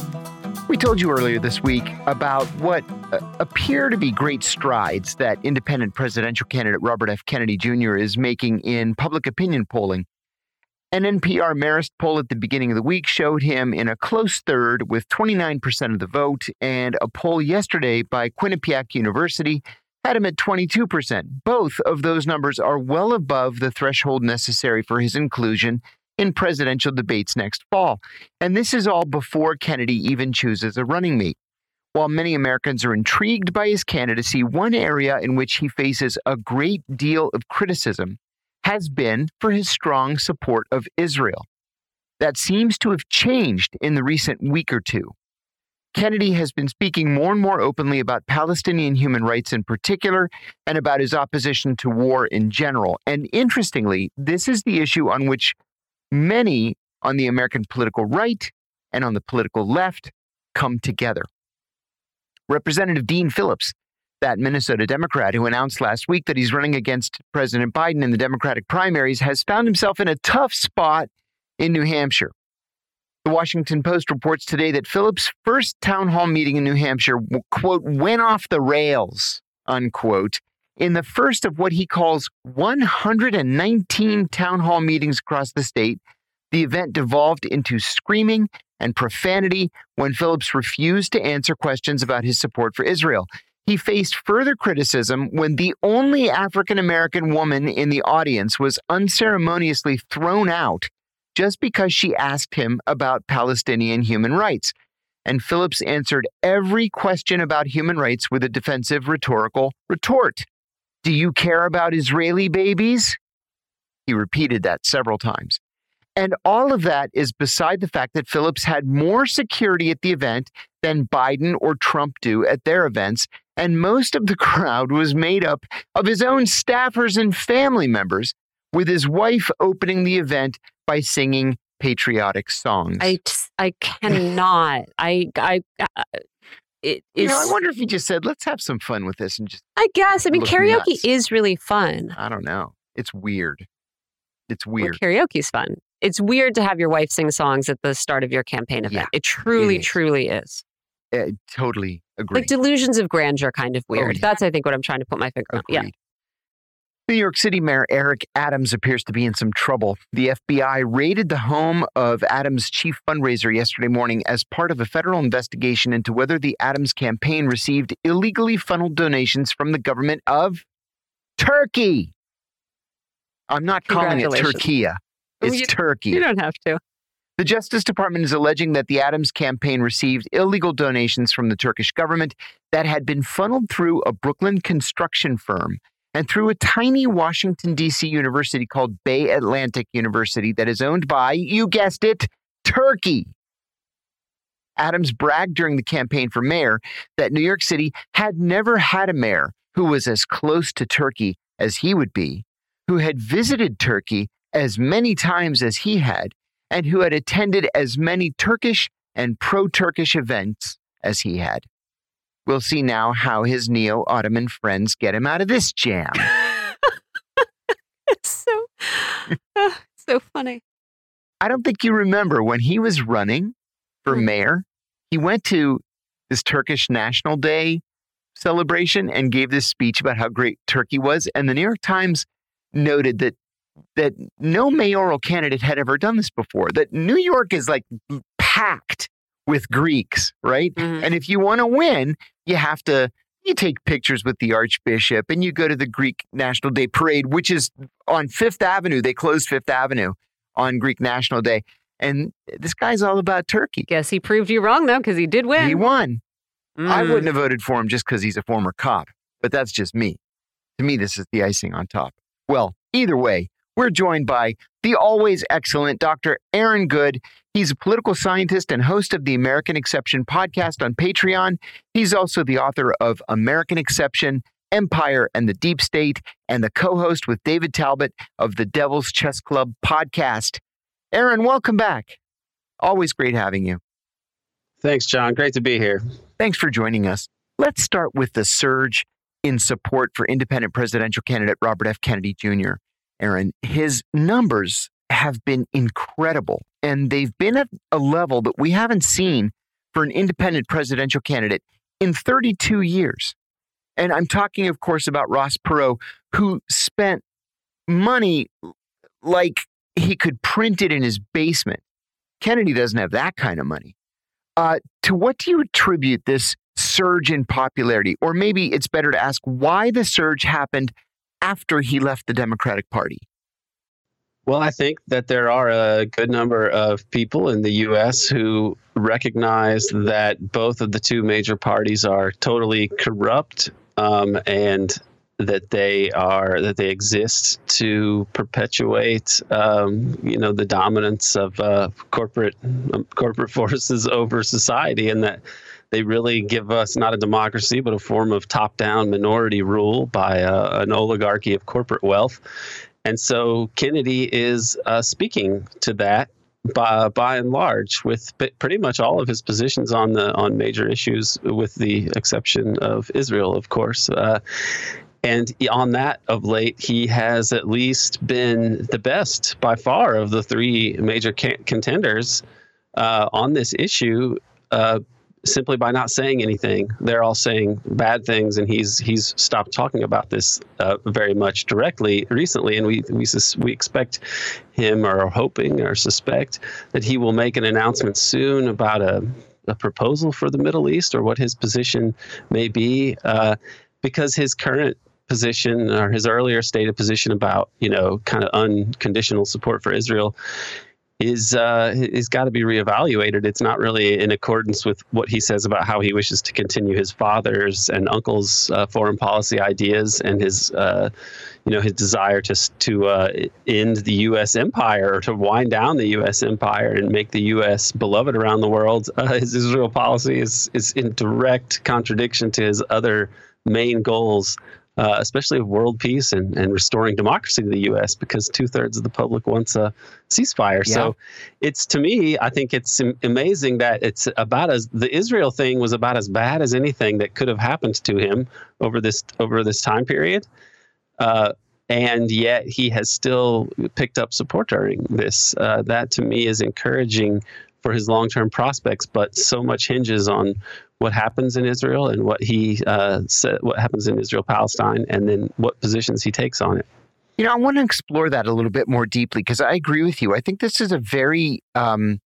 We told you earlier this week about what uh, appear to be great strides that independent presidential candidate Robert F. Kennedy Jr. is making in public opinion polling. An NPR Marist poll at the beginning of the week showed him in a close third with 29% of the vote, and a poll yesterday by Quinnipiac University had him at 22%. Both of those numbers are well above the threshold necessary for his inclusion in presidential debates next fall. And this is all before Kennedy even chooses a running mate. While many Americans are intrigued by his candidacy, one area in which he faces a great deal of criticism has been for his strong support of Israel. That seems to have changed in the recent week or two. Kennedy has been speaking more and more openly about Palestinian human rights in particular and about his opposition to war in general. And interestingly, this is the issue on which many on the American political right and on the political left come together. Representative Dean Phillips, that Minnesota Democrat who announced last week that he's running against President Biden in the Democratic primaries, has found himself in a tough spot in New Hampshire. The Washington Post reports today that Phillips' first town hall meeting in New Hampshire, quote, went off the rails, unquote, in the first of what he calls 119 town hall meetings across the state. The event devolved into screaming and profanity when Phillips refused to answer questions about his support for Israel. he faced further criticism when the only African American woman in the audience was unceremoniously thrown out just because she asked him about Palestinian human rights. And Phillips answered every question about human rights with a defensive rhetorical retort Do you care about Israeli babies? He repeated that several times. And all of that is beside the fact that Phillips had more security at the event than Biden or Trump do at their events. And most of the crowd was made up of his own staffers and family members, with his wife opening the event by singing patriotic songs. I, I cannot. I, I, uh, it is. You know, I wonder if he just said, let's have some fun with this and just, I guess. I mean, karaoke nuts. is really fun. I don't know. It's weird. It's Well, weird. karaoke's fun. It's weird to have your wife sing songs at the start of your campaign Yeah, event. it truly, is. truly is. I totally agree. Like delusions of grandeur, kind of weird. yeah. That's, I think, what I'm trying to put my finger on. Yeah. New York City Mayor Eric Adams appears to be in some trouble. The FBI raided the home of Adams' chief fundraiser yesterday morning as part of a federal investigation into whether the Adams campaign received illegally funneled donations from the government of Turkey. I'm not calling it. Turkey. It's You- Turkey. You don't have to. The Justice Department is alleging that the Adams campaign received illegal donations from the Turkish government that had been funneled through a Brooklyn construction firm and through a tiny Washington, D.C. university called Bay Atlantic University that is owned by, you guessed it, Turkey. Adams bragged during the campaign for mayor that New York City had never had a mayor who was as close to Turkey as he would be, who had visited Turkey as many times as he had, and who had attended as many Turkish and pro Turkish events as he had. We'll see now how his neo Ottoman friends get him out of this jam. It's so, so funny. I don't think you remember when he was running for Hmm. mayor, he went to this Turkish National Day celebration and gave this speech about how great Turkey was. And the New York Times noted that that no mayoral candidate had ever done this before. That New York is like packed with Greeks, right? Mhm. And if you want to win, you have to you take pictures with the archbishop and you go to the Greek National Day parade, which is on Fifth Avenue. They closed Fifth Avenue on Greek National Day. And this guy's all about Turkey. Guess he proved you wrong, though, because he did win. He won. I Mm. wouldn't have voted for him just because he's a former cop, but that's just me. To me, this is the icing on top. Well, either way, we're joined by the always excellent Dr. Aaron Good. He's a political scientist and host of the American Exception podcast on Patreon. He's also the author of American Exception, Empire, and the Deep State, and the co host with David Talbot of the Devil's Chess Club podcast. Aaron, welcome back. Always great having you. Thanks, John. Great to be here. Thanks for joining us. Let's start with the surge in support for independent presidential candidate Robert F. Kennedy Jr. Aaron, his numbers have been incredible, and they've been at a level that we haven't seen for an independent presidential candidate in 32 years. And I'm talking, of course, about Ross Perot, who spent money like he could print it in his basement. Kennedy doesn't have that kind of money. Uh, to what do you attribute this surge in popularity? Or maybe it's better to ask why the surge happened after he left the Democratic Party. Well, I think that there are a good number of people in the U.S. who recognize that both of the two major parties are totally corrupt um, and that they are that they exist to perpetuate, um, you know, the dominance of uh, corporate um, corporate forces over society, and that they really give us not a democracy but a form of top-down minority rule by uh, an oligarchy of corporate wealth. And so Kennedy is uh, speaking to that by, by and large, with pretty much all of his positions on the on major issues, with the exception of Israel, of course. Uh, and on that of late, he has at least been the best by far of the three major contenders uh, on this issue. Simply by not saying anything. They're all saying bad things, and he's he's stopped talking about this uh, very much directly recently. And we we we expect him or are hoping or suspect that he will make an announcement soon about a a proposal for the Middle East or what his position may be, uh, because his current position or his earlier stated position about you know kind of unconditional support for Israel is uh, is got to be reevaluated. It's not really in accordance with what he says about how he wishes to continue his father's and uncle's uh, foreign policy ideas and his uh, you know his desire to to uh, end the U.S. empire or to wind down the U.S. empire and make the U.S. beloved around the world. Uh, his Israel policy is is in direct contradiction to his other main goals uh, especially of world peace and, and restoring democracy to the U.S. because two thirds of the public wants a ceasefire. Yeah. So it's to me, I think it's amazing that it's about as the Israel thing was about as bad as anything that could have happened to him over this over this time period. Uh, and yet he has still picked up support during this. Uh, that to me is encouraging for his long-term prospects, but so much hinges on what happens in Israel and what he uh, said, what happens in Israel Palestine, and then what positions he takes on it. You know, I want to explore that a little bit more deeply because I agree with you. I think this is a very, um,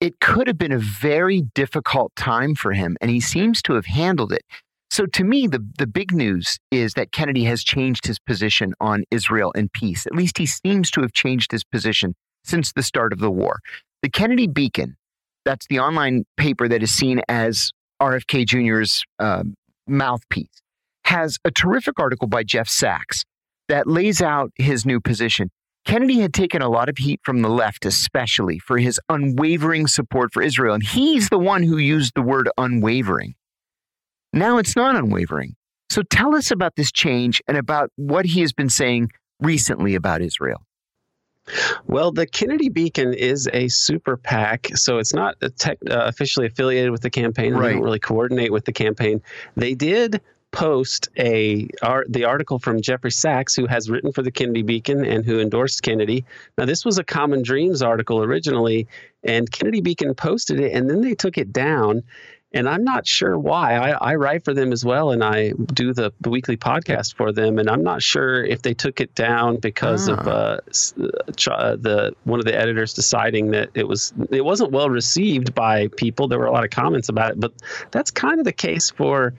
it could have been a very difficult time for him, and he seems to have handled it. So, to me, the, the big news is that Kennedy has changed his position on Israel and peace. At least he seems to have changed his position since the start of the war. The Kennedy Beacon, that's the online paper that is seen as RFK Jr.'s uh, mouthpiece, has a terrific article by Jeff Sachs that lays out his new position. Kennedy had taken a lot of heat from the left, especially for his unwavering support for Israel. And he's the one who used the word unwavering. Now it's not unwavering. So tell us about this change and about what he has been saying recently about Israel. Well, the Kennedy Beacon is a super PAC, so it's not tech, uh, officially affiliated with the campaign. Right. They don't really coordinate with the campaign. They did post a art, the article from Jeffrey Sachs, who has written for the Kennedy Beacon and who endorsed Kennedy. Now, this was a Common Dreams article originally, and Kennedy Beacon posted it, and then they took it down and I'm not sure why. I, I write for them as well, and I do the, the weekly podcast for them, and I'm not sure if they took it down because ah. of uh, uh, the one of the editors deciding that it was it wasn't well received by people. There were a lot of comments about it, but that's kind of the case for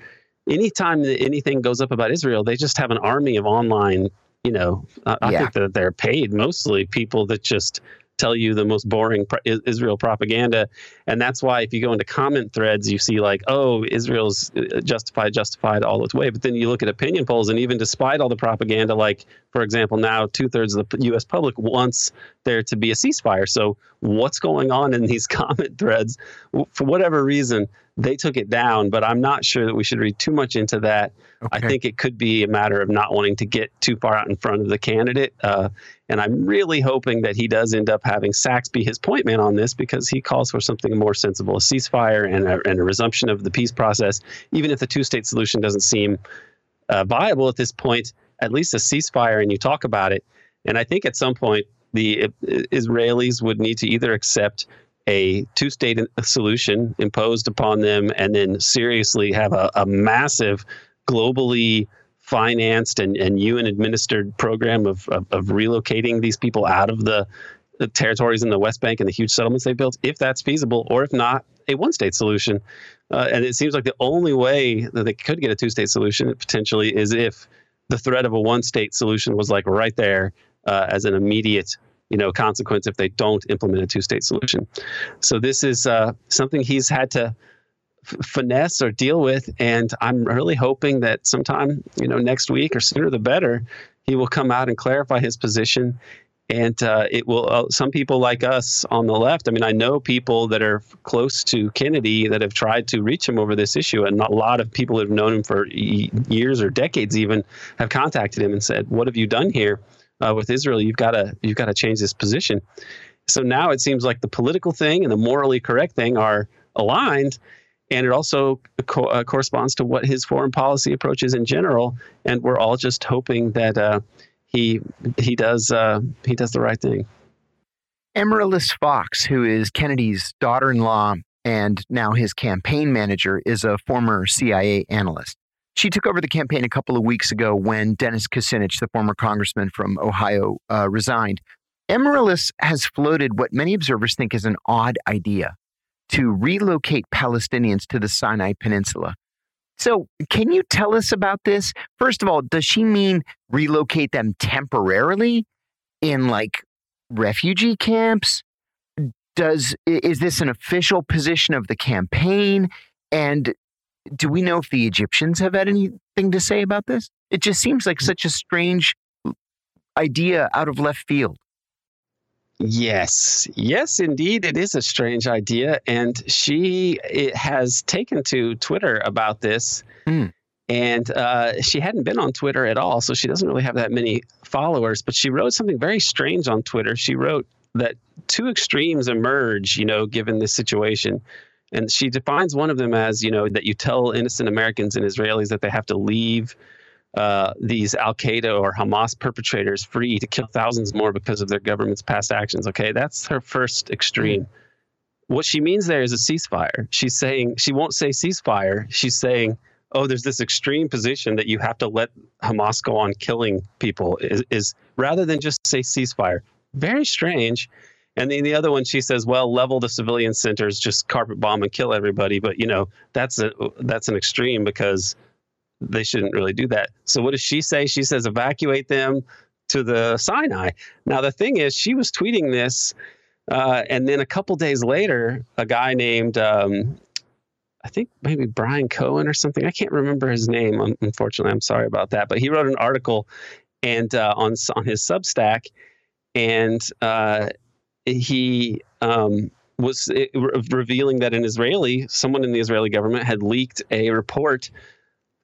anytime anything goes up about Israel. They just have an army of online. You know, I, I think that they're paid mostly people that just tell you the most boring Israel propaganda. And that's why if you go into comment threads, you see like, oh, Israel's uh, justified, justified all its way. But then you look at opinion polls, and even despite all the propaganda, like, for example, now two thirds of the U.S. public wants there to be a ceasefire. So what's going on in these comment threads? For whatever reason, they took it down, but I'm not sure that we should read too much into that. Okay. I think it could be a matter of not wanting to get too far out in front of the candidate. Uh, and I'm really hoping that he does end up having Sachs be his point man on this because he calls for something more sensible a ceasefire and a, and a resumption of the peace process. Even if the two state solution doesn't seem uh, viable at this point, at least a ceasefire and you talk about it. And I think at some point, the Israelis would need to either accept a two state solution imposed upon them and then seriously have a, a massive globally financed and, and UN administered program of, of, of, relocating these people out of the, the, territories in the West Bank and the huge settlements they built, if that's feasible, or if not, a one state solution. Uh, and it seems like the only way that they could get a two state solution potentially is if the threat of a one state solution was like right there uh, as an immediate you know consequence if they don't implement a two-state solution. So this is uh, something he's had to f- finesse or deal with, and I'm really hoping that sometime you know next week or sooner the better, he will come out and clarify his position. And uh, it will. Uh, some people like us on the left. I mean, I know people that are close to Kennedy that have tried to reach him over this issue, and a lot of people that have known him for years or decades even have contacted him and said, "What have you done here?" uh, with Israel, you've got to you've got to change this position. So now it seems like the political thing and the morally correct thing are aligned, and it also co- uh, corresponds to what his foreign policy approach is in general. And we're all just hoping that uh, he he does uh, he does the right thing. Amaryllis Fox, who is Kennedy's daughter-in-law and now his campaign manager, is a former CIA analyst. She took over the campaign a couple of weeks ago when Dennis Kucinich, the former congressman from Ohio, uh, resigned. Amaryllis has floated what many observers think is an odd idea to relocate Palestinians to the Sinai Peninsula. So, can you tell us about this? First of all, does she mean relocate them temporarily in like refugee camps? Does is this an official position of the campaign? And do we know if the Egyptians have had anything to say about this? It just seems like mm. such a strange idea out of left field. Yes, yes, indeed, it is a strange idea, and she has taken to Twitter about this, mm. and uh, she hadn't been on Twitter at all, so she doesn't really have that many followers. But she wrote something very strange on Twitter. She wrote that two extremes emerge, you know, given this situation. And she defines one of them as, you know, that you tell innocent Americans and Israelis that they have to leave uh, these Al Qaeda or Hamas perpetrators free to kill thousands more because of their government's past actions. Okay, that's her first extreme. What she means there is a ceasefire. She's saying she won't say ceasefire. She's saying, oh, there's this extreme position that you have to let Hamas go on killing people. Is, is rather than just say ceasefire. Very strange. And then the other one, she says, "Well, level the civilian centers, just carpet bomb and kill everybody." But you know, that's a that's an extreme because they shouldn't really do that. So what does she say? She says evacuate them to the Sinai. Now the thing is, she was tweeting this, uh, and then a couple days later, a guy named um, I think maybe Brian Cohen or something. I can't remember his name. Unfortunately, I'm sorry about that. But he wrote an article and uh, on on his Substack, and uh, he um, was revealing that an Israeli, someone in the Israeli government, had leaked a report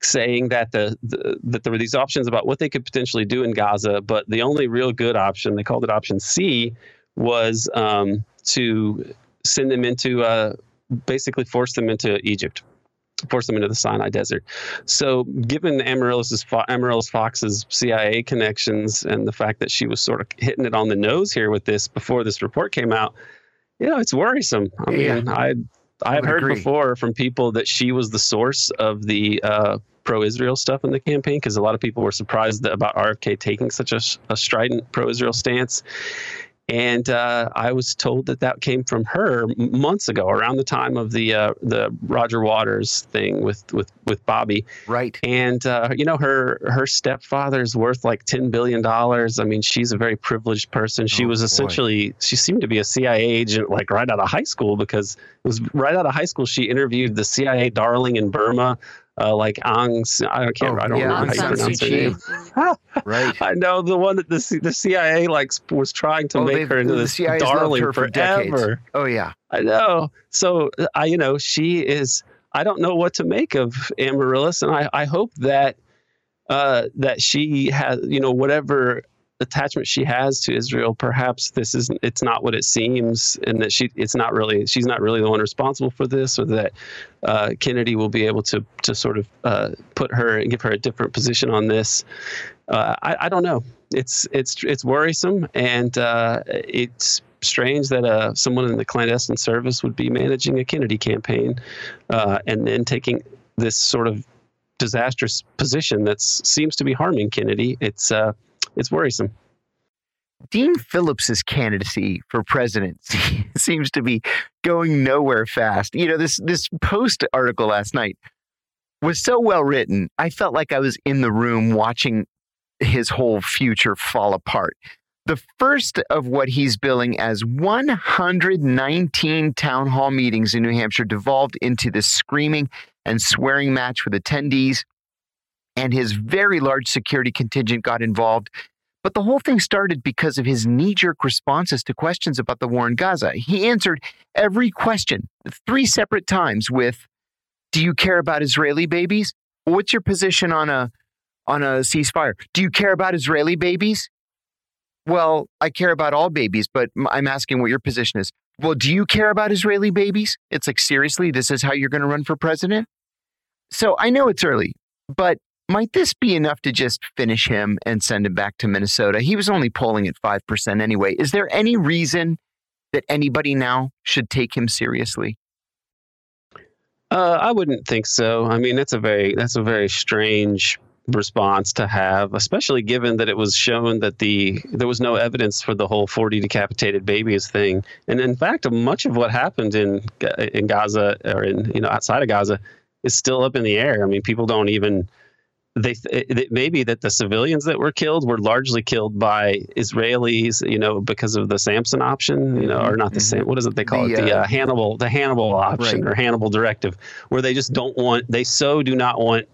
saying that the, the, that there were these options about what they could potentially do in Gaza, but the only real good option, they called it option C, was um, to send them into uh, basically force them into Egypt, force them into the Sinai Desert. So, given Amaryllis, Amaryllis Fox's CIA connections and the fact that she was sort of hitting it on the nose here with this before this report came out, you know, it's worrisome. I mean, yeah. I I've heard agree. before from people that she was the source of the uh, pro-Israel stuff in the campaign because a lot of people were surprised about RFK taking such a, a strident pro-Israel stance. And uh, I was told that that came from her months ago, around the time of the uh, the Roger Waters thing with with with Bobby. Right. And uh, you know, her her stepfather is worth like ten billion dollars. I mean, she's a very privileged person. She oh, was essentially boy. she seemed to be a CIA agent like right out of high school because it was right out of high school she interviewed the CIA darling in Burma uh, like Ang, I can't, oh, I don't yeah, remember how you pronounce her name. right. I know the one that the the CIA like was trying to oh, make her into this darling her for forever. Decades. Oh yeah, I know. So I, you know, she is. I don't know what to make of Amaryllis, and I, I hope that uh, that she has, you know, whatever attachment she has to Israel, perhaps this isn't—it's not what it seems, and that she it's not really she's not really the one responsible for this, or that uh, Kennedy will be able to to sort of uh, put her and give her a different position on this. Uh, I, I, don't know. It's it's it's worrisome, and uh, it's strange that uh, someone in the clandestine service would be managing a Kennedy campaign, uh, and then taking this sort of disastrous position that seems to be harming Kennedy. It's it's worrisome. Dean Phillips's candidacy for president seems to be going nowhere fast. You know, this this post article last night was so well written. I felt like I was in the room watching his whole future fall apart. The first of what he's billing as 119 town hall meetings in New Hampshire devolved into this screaming and swearing match with attendees and his very large security contingent got involved. But the whole thing started because of his knee jerk responses to questions about the war in Gaza. He answered every question three separate times with Do you care about Israeli babies? What's your position on a on a ceasefire? Do you care about Israeli babies? Well, I care about all babies, but I'm asking what your position is. Well, do you care about Israeli babies? It's like, seriously, this is how you're going to run for president? So I know it's early, but might this be enough to just finish him and send him back to Minnesota? He was only polling at 5% anyway. Is there any reason that anybody now should take him seriously? Uh, I wouldn't think so. I mean, that's a very that's a very strange response to have, especially given that it was shown that the there was no evidence for the whole 40 decapitated babies thing. And in fact, much of what happened in in Gaza or in you know outside of Gaza is still up in the air. I mean, people don't even they it may be that the civilians that were killed were largely killed by Israelis, you know, because of the Samson option, you know, or not the mm-hmm. same. What is it they call the, it? The uh, uh, Hannibal, the Hannibal option right. or Hannibal directive, where they just don't want, they so do not want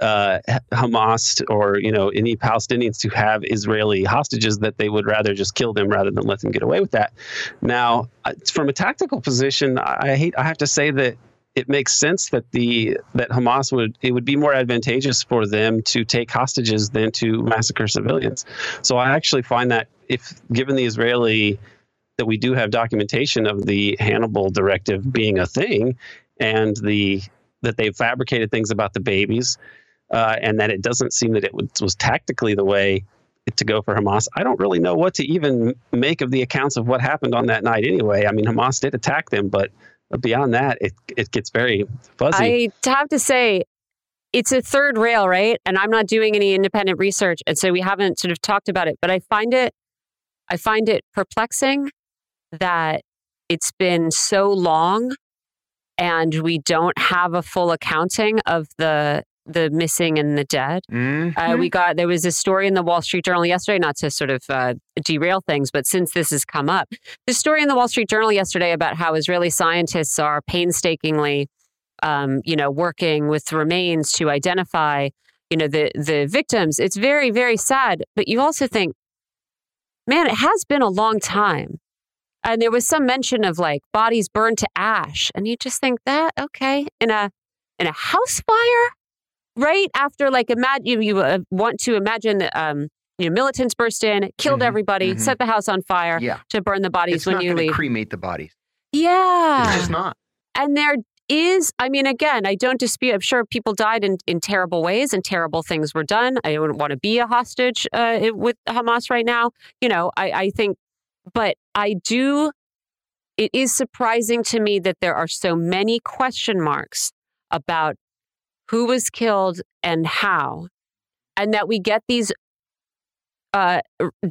uh, Hamas or you know any Palestinians to have Israeli hostages that they would rather just kill them rather than let them get away with that. Now, from a tactical position, I hate I have to say that it makes sense that the that Hamas would it would be more advantageous for them to take hostages than to massacre civilians. So I actually find that if given the Israeli that we do have documentation of the Hannibal directive being a thing and the that they've fabricated things about the babies uh, and that it doesn't seem that it was, was tactically the way to go for Hamas. I don't really know what to even make of the accounts of what happened on that night anyway. I mean, Hamas did attack them, but beyond that, it, it gets very fuzzy. I have to say, it's a third rail, right? And I'm not doing any independent research. And so we haven't sort of talked about it, but I find it, I find it perplexing that it's been so long and we don't have a full accounting of the the missing and the dead. Mm-hmm. Uh, we got there was a story in the Wall Street Journal yesterday, not to sort of uh, derail things, but since this has come up, the story in the Wall Street Journal yesterday about how Israeli scientists are painstakingly, um, you know, working with remains to identify, you know, the the victims. It's very very sad, but you also think, man, it has been a long time. And there was some mention of like bodies burned to ash, and you just think that okay in a in a house fire right after like imagine you, you uh, want to imagine um, you know, militants burst in, killed mm-hmm, everybody, mm-hmm. set the house on fire yeah. to burn the bodies it's when you leave. Cremate the bodies. Yeah, it's just not. And there is, I mean, again, I don't dispute. I'm sure people died in, in terrible ways and terrible things were done. I wouldn't want to be a hostage uh, with Hamas right now. You know, I, I think, but I do. It is surprising to me that there are so many question marks about who was killed and how, and that we get these uh,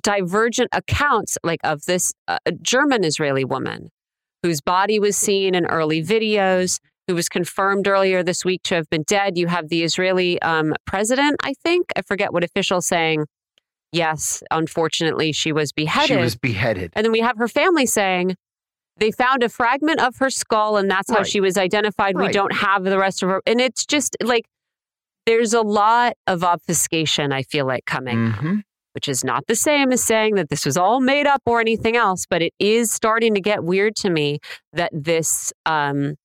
divergent accounts, like of this uh, German Israeli woman whose body was seen in early videos, who was confirmed earlier this week to have been dead. You have the Israeli um, president, I think, I forget what official saying, yes, unfortunately, she was beheaded. She was beheaded. And then we have her family saying, they found a fragment of her skull, and that's how right. she was identified. Right. We don't have the rest of her. And it's just like there's a lot of obfuscation, I feel like, coming. Mm-hmm. Which is not the same as saying that this was all made up or anything else, but it is starting to get weird to me that this um,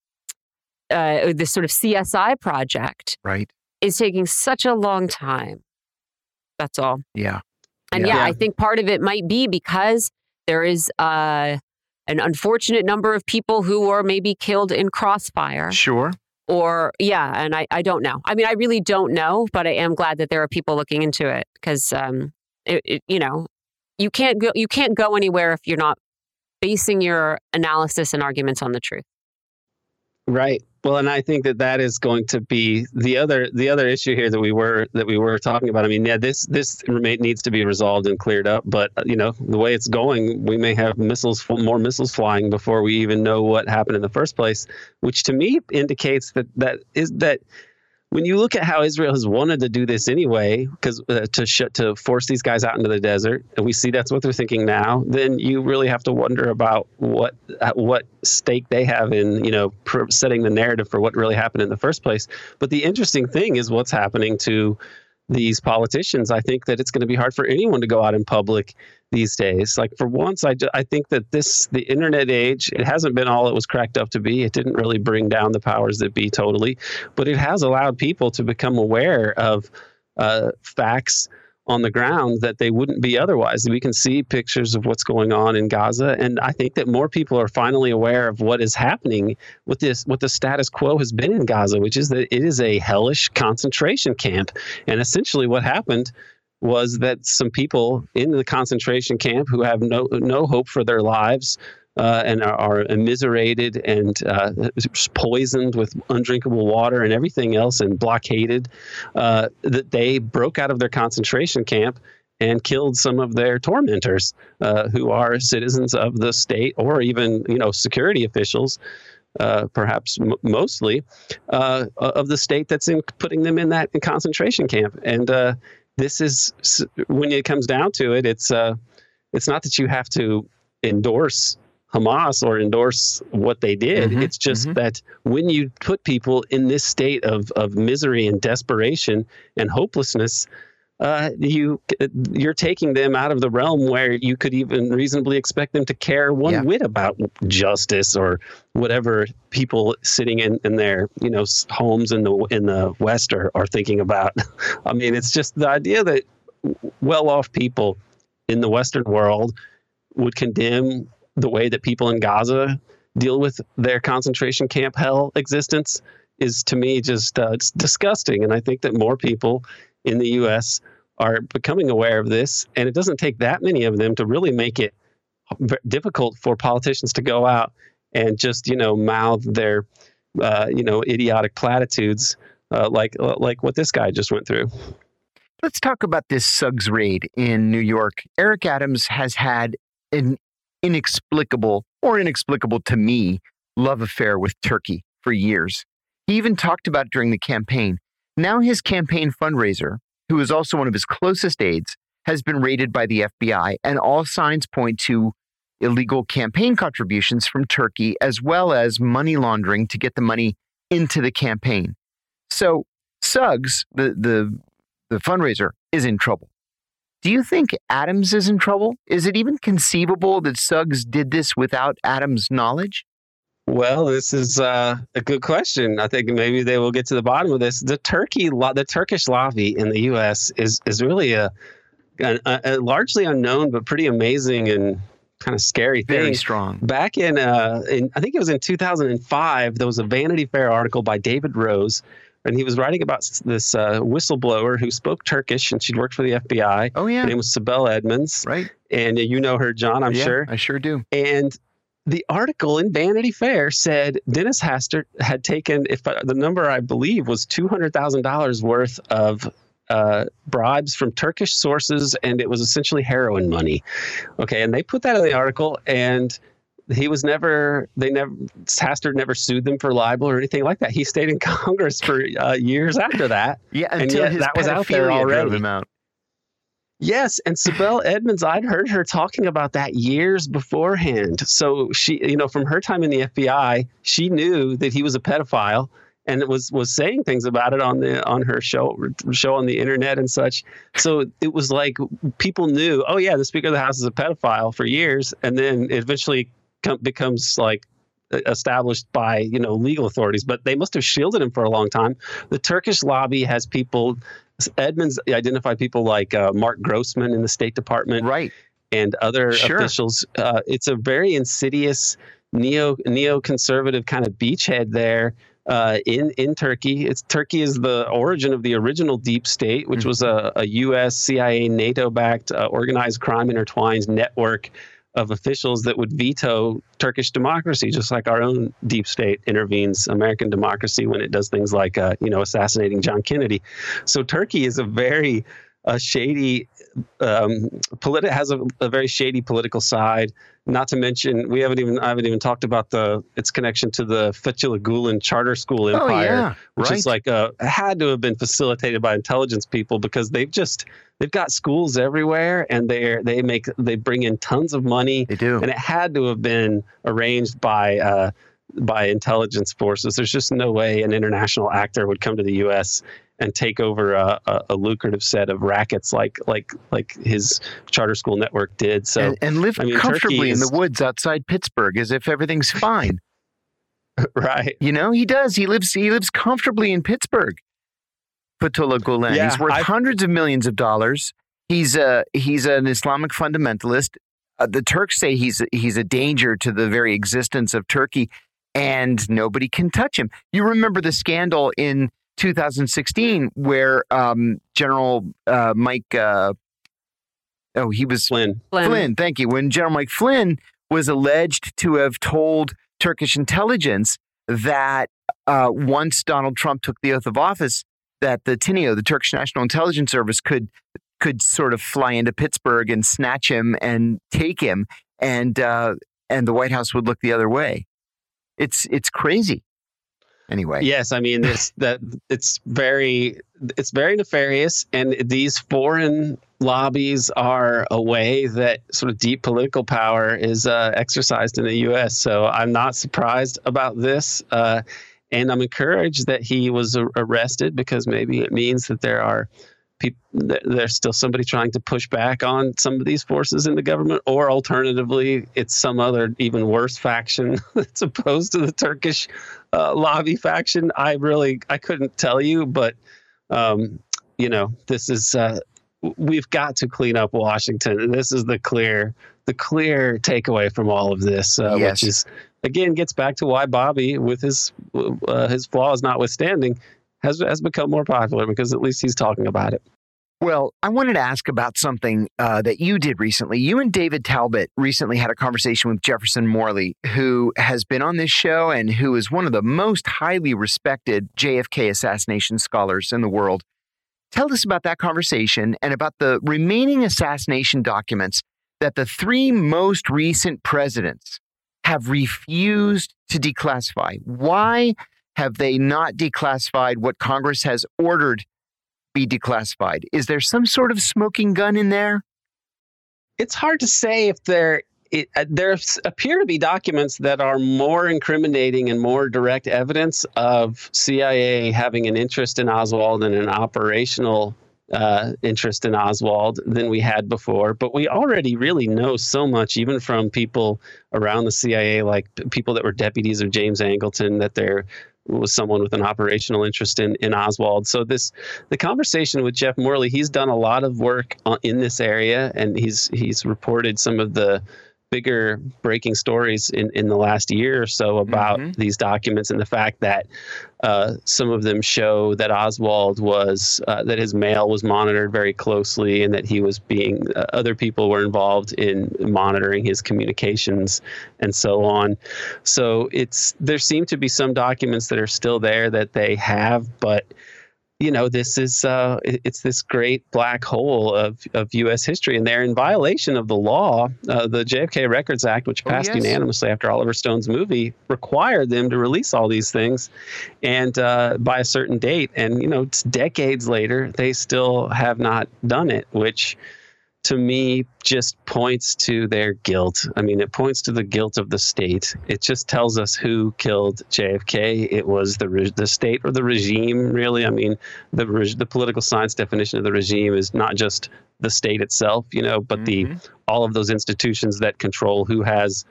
uh, this sort of CSI project right. is taking such a long time. That's all. Yeah. And yeah, yeah I think part of it might be because there is uh, an unfortunate number of people who were maybe killed in crossfire. Sure. Or, yeah, and I, I don't know. I mean, I really don't know, but I am glad that there are people looking into it because, um, it, it, you know, you can't go, you can't go anywhere if you're not basing your analysis and arguments on the truth. Right. Well, and I think that that is going to be the other the other issue here that we were that we were talking about. I mean, yeah, this this needs to be resolved and cleared up. But uh, you know, the way it's going, we may have missiles, more missiles flying before we even know what happened in the first place. Which to me indicates that that is that when you look at how Israel has wanted to do this anyway, because uh, to sh- to force these guys out into the desert, and we see that's what they're thinking now, then you really have to wonder about what what stake they have in you know pr- setting the narrative for what really happened in the first place. But the interesting thing is what's happening to these politicians. I think that it's going to be hard for anyone to go out in public these days. Like for once, I, I think that this the internet age it hasn't been all it was cracked up to be. It didn't really bring down the powers that be totally, but it has allowed people to become aware of uh, facts on the ground that they wouldn't be otherwise. We can see pictures of what's going on in Gaza, and I think that more people are finally aware of what is happening with this, what the status quo has been in Gaza, which is that it is a hellish concentration camp. And essentially, what happened was that some people in the concentration camp who have no no hope for their lives uh, and are, are immiserated and uh, poisoned with undrinkable water and everything else and blockaded, uh, that they broke out of their concentration camp and killed some of their tormentors, uh, who are citizens of the state or even you know security officials. Uh, perhaps m- mostly uh, of the state that's in putting them in that concentration camp, and this is when it comes down to it, it's uh, it's not that you have to endorse Hamas or endorse what they did. Mm-hmm, it's just mm-hmm. that when you put people in this state of, of misery and desperation and hopelessness, uh, you you're taking them out of the realm where you could even reasonably expect them to care one yeah. whit about justice or whatever people sitting in, in their you know homes in the in the West are, are thinking about. I mean, it's just the idea that well-off people in the Western world would condemn the way that people in Gaza deal with their concentration camp hell existence is to me just uh, it's disgusting. And I think that more people in the U.S. are becoming aware of this, and it doesn't take that many of them to really make it difficult for politicians to go out and just you know mouth their uh, you know idiotic platitudes uh, like uh, like what this guy just went through. Let's talk about this Suggs raid in New York. Eric Adams has had an inexplicable, or inexplicable to me, love affair with Turkey for years. He even talked about during the campaign. Now his campaign fundraiser, who is also one of his closest aides, has been raided by the FBI, and all signs point to illegal campaign contributions from Turkey, as well as money laundering to get the money into the campaign. So Suggs, the, the, the fundraiser, is in trouble. Do you think Adams is in trouble? Is it even conceivable that Suggs did this without Adams' knowledge? Well, this is uh, a good question. I think maybe they will get to the bottom of this. The Turkey, the Turkish lobby in the U.S. is is really a, a, a largely unknown but pretty amazing and kind of scary thing. Very strong. Back in, uh, in I think it was in 2005, there was a Vanity Fair article by David Rose and he was writing about this uh, whistleblower who spoke Turkish, and she'd worked for the FBI. Oh yeah, her name was Sibel Edmonds. Right, and you know her, John. I'm yeah, sure. I sure do. And the article in Vanity Fair said Dennis Hastert had taken, if uh, the number I believe was two hundred thousand dollars worth of uh, bribes from Turkish sources, and it was essentially heroin money. Okay, and they put that in the article, and he was never they never Hastert never sued them for libel or anything like that. He stayed in Congress for uh, years after that. Yeah, until and that was out there already. Him out. Yes, and Sibel Edmonds, I'd heard her talking about that years beforehand. So she, you know, from her time in the FBI, she knew that he was a pedophile and was was saying things about it on the on her show show on the internet and such. So it was like people knew, oh yeah, the Speaker of the House is a pedophile for years, and then eventually com- becomes like established by you know legal authorities but they must have shielded him for a long time the turkish lobby has people edmonds identified people like uh, marc grossman in the state department right and other sure. officials uh, it's a very insidious neo neoconservative kind of beachhead there uh, in in Turkey. It's Turkey is the origin of the original deep state, which mm-hmm. was a, a U.S. CIA NATO backed uh, organized crime intertwined network of officials that would veto Turkish democracy, just like our own deep state intervenes American democracy when it does things like, uh, you know, assassinating John Kennedy. So Turkey is a very uh, shady, um, politi- has a, a, very shady political side. Not to mention, we haven't even I haven't even talked about the its connection to the Fethullah Gulen charter school empire, oh, yeah. which right. is like uh, had to have been facilitated by intelligence people because they've just they've got schools everywhere and they they make they bring in tons of money. They do, and it had to have been arranged by. Uh, by intelligence forces. There's just no way an international actor would come to the U.S and take over a, a, a, lucrative set of rackets like like like his charter school network did. So and, and live I mean, comfortably is, in the woods outside Pittsburgh as if everything's fine. right. You know he does. He lives he lives comfortably in Pittsburgh. Fethullah Gulen. Yeah, he's worth I've, hundreds of millions of dollars. He's a he's an Islamic fundamentalist. Uh, the Turks say he's he's a danger to the very existence of Turkey, and nobody can touch him. You remember the scandal in 2016 where um, General uh, Mike, uh, oh, he was Flynn. Flynn. Flynn. Thank you. When General Mike Flynn was alleged to have told Turkish intelligence that uh, once Donald Trump took the oath of office, that the TINIO, the Turkish National Intelligence Service, could could sort of fly into Pittsburgh and snatch him and take him, and uh, and the White House would look the other way. It's it's crazy. Anyway, yes, I mean this that it's very it's very nefarious, and these foreign lobbies are a way that sort of deep political power is uh, exercised in the U.S. So I'm not surprised about this. Uh, and I'm encouraged that he was arrested because maybe it means that there are people, there's still somebody trying to push back on some of these forces in the government, or alternatively, it's some other even worse faction that's opposed to the Turkish uh, lobby faction. I really, I couldn't tell you, but um, you know, this is uh, we've got to clean up Washington, and this is the clear the clear takeaway from all of this, uh, yes. which is again gets back to why Bobby, with his uh, his flaws notwithstanding, has has become more popular because at least he's talking about it. Well, I wanted to ask about something uh, that you did recently. You and David Talbot recently had a conversation with Jefferson Morley, who has been on this show and who is one of the most highly respected JFK assassination scholars in the world. Tell us about that conversation and about the remaining assassination documents that the three most recent presidents have refused to declassify. Why have they not declassified what Congress has ordered be declassified? Is there some sort of smoking gun in there? It's hard to say if there it, uh, there appear to be documents that are more incriminating and more direct evidence of CIA having an interest in Oswald and an operational uh, interest in Oswald than we had before. But we already really know so much, even from people around the CIA, like people that were deputies of James Angleton, that there was someone with an operational interest in, in Oswald. So this the conversation with Jeff Morley, he's done a lot of work uh, in this area, and he's he's reported some of the bigger breaking stories in, in the last year or so about mm-hmm. these documents and the fact that uh, some of them show that Oswald was uh, that his mail was monitored very closely and that he was being uh, other people were involved in monitoring his communications and so on. So it's there seem to be some documents that are still there that they have, but you know, this is uh, it's this great black hole of, of U.S. history, and they're in violation of the law. Uh, the JFK Records Act, which oh, passed oh, yes. unanimously after Oliver Stone's movie, required them to release all these things, and uh, by a certain date. And you know, it's decades later, they still have not done it, which to me just points to their guilt. I mean, it points to the guilt of the state. It just tells us who killed JFK. It was the re- the state or the regime, really. I mean, the re- the political science definition of the regime is not just the state itself, you know, but mm-hmm. the all of those institutions that control who has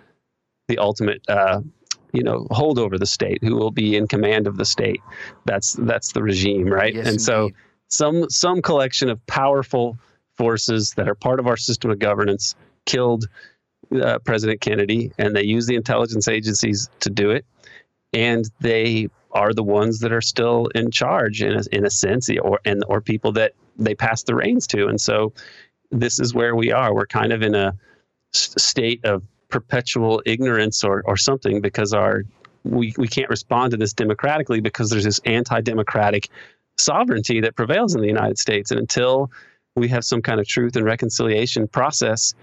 the ultimate. Uh, you know, hold over the state, who will be in command of the state. That's that's the regime, right? Yes, and indeed. so some some collection of powerful forces that are part of our system of governance killed uh, President Kennedy, and they use the intelligence agencies to do it. And they are the ones that are still in charge in a, in a sense, or and or people that they pass the reins to. And so, this is where we are. We're kind of in a state of perpetual ignorance or or something because our we, we can't respond to this democratically because there's this anti-democratic sovereignty that prevails in the United States. And until we have some kind of truth and reconciliation process,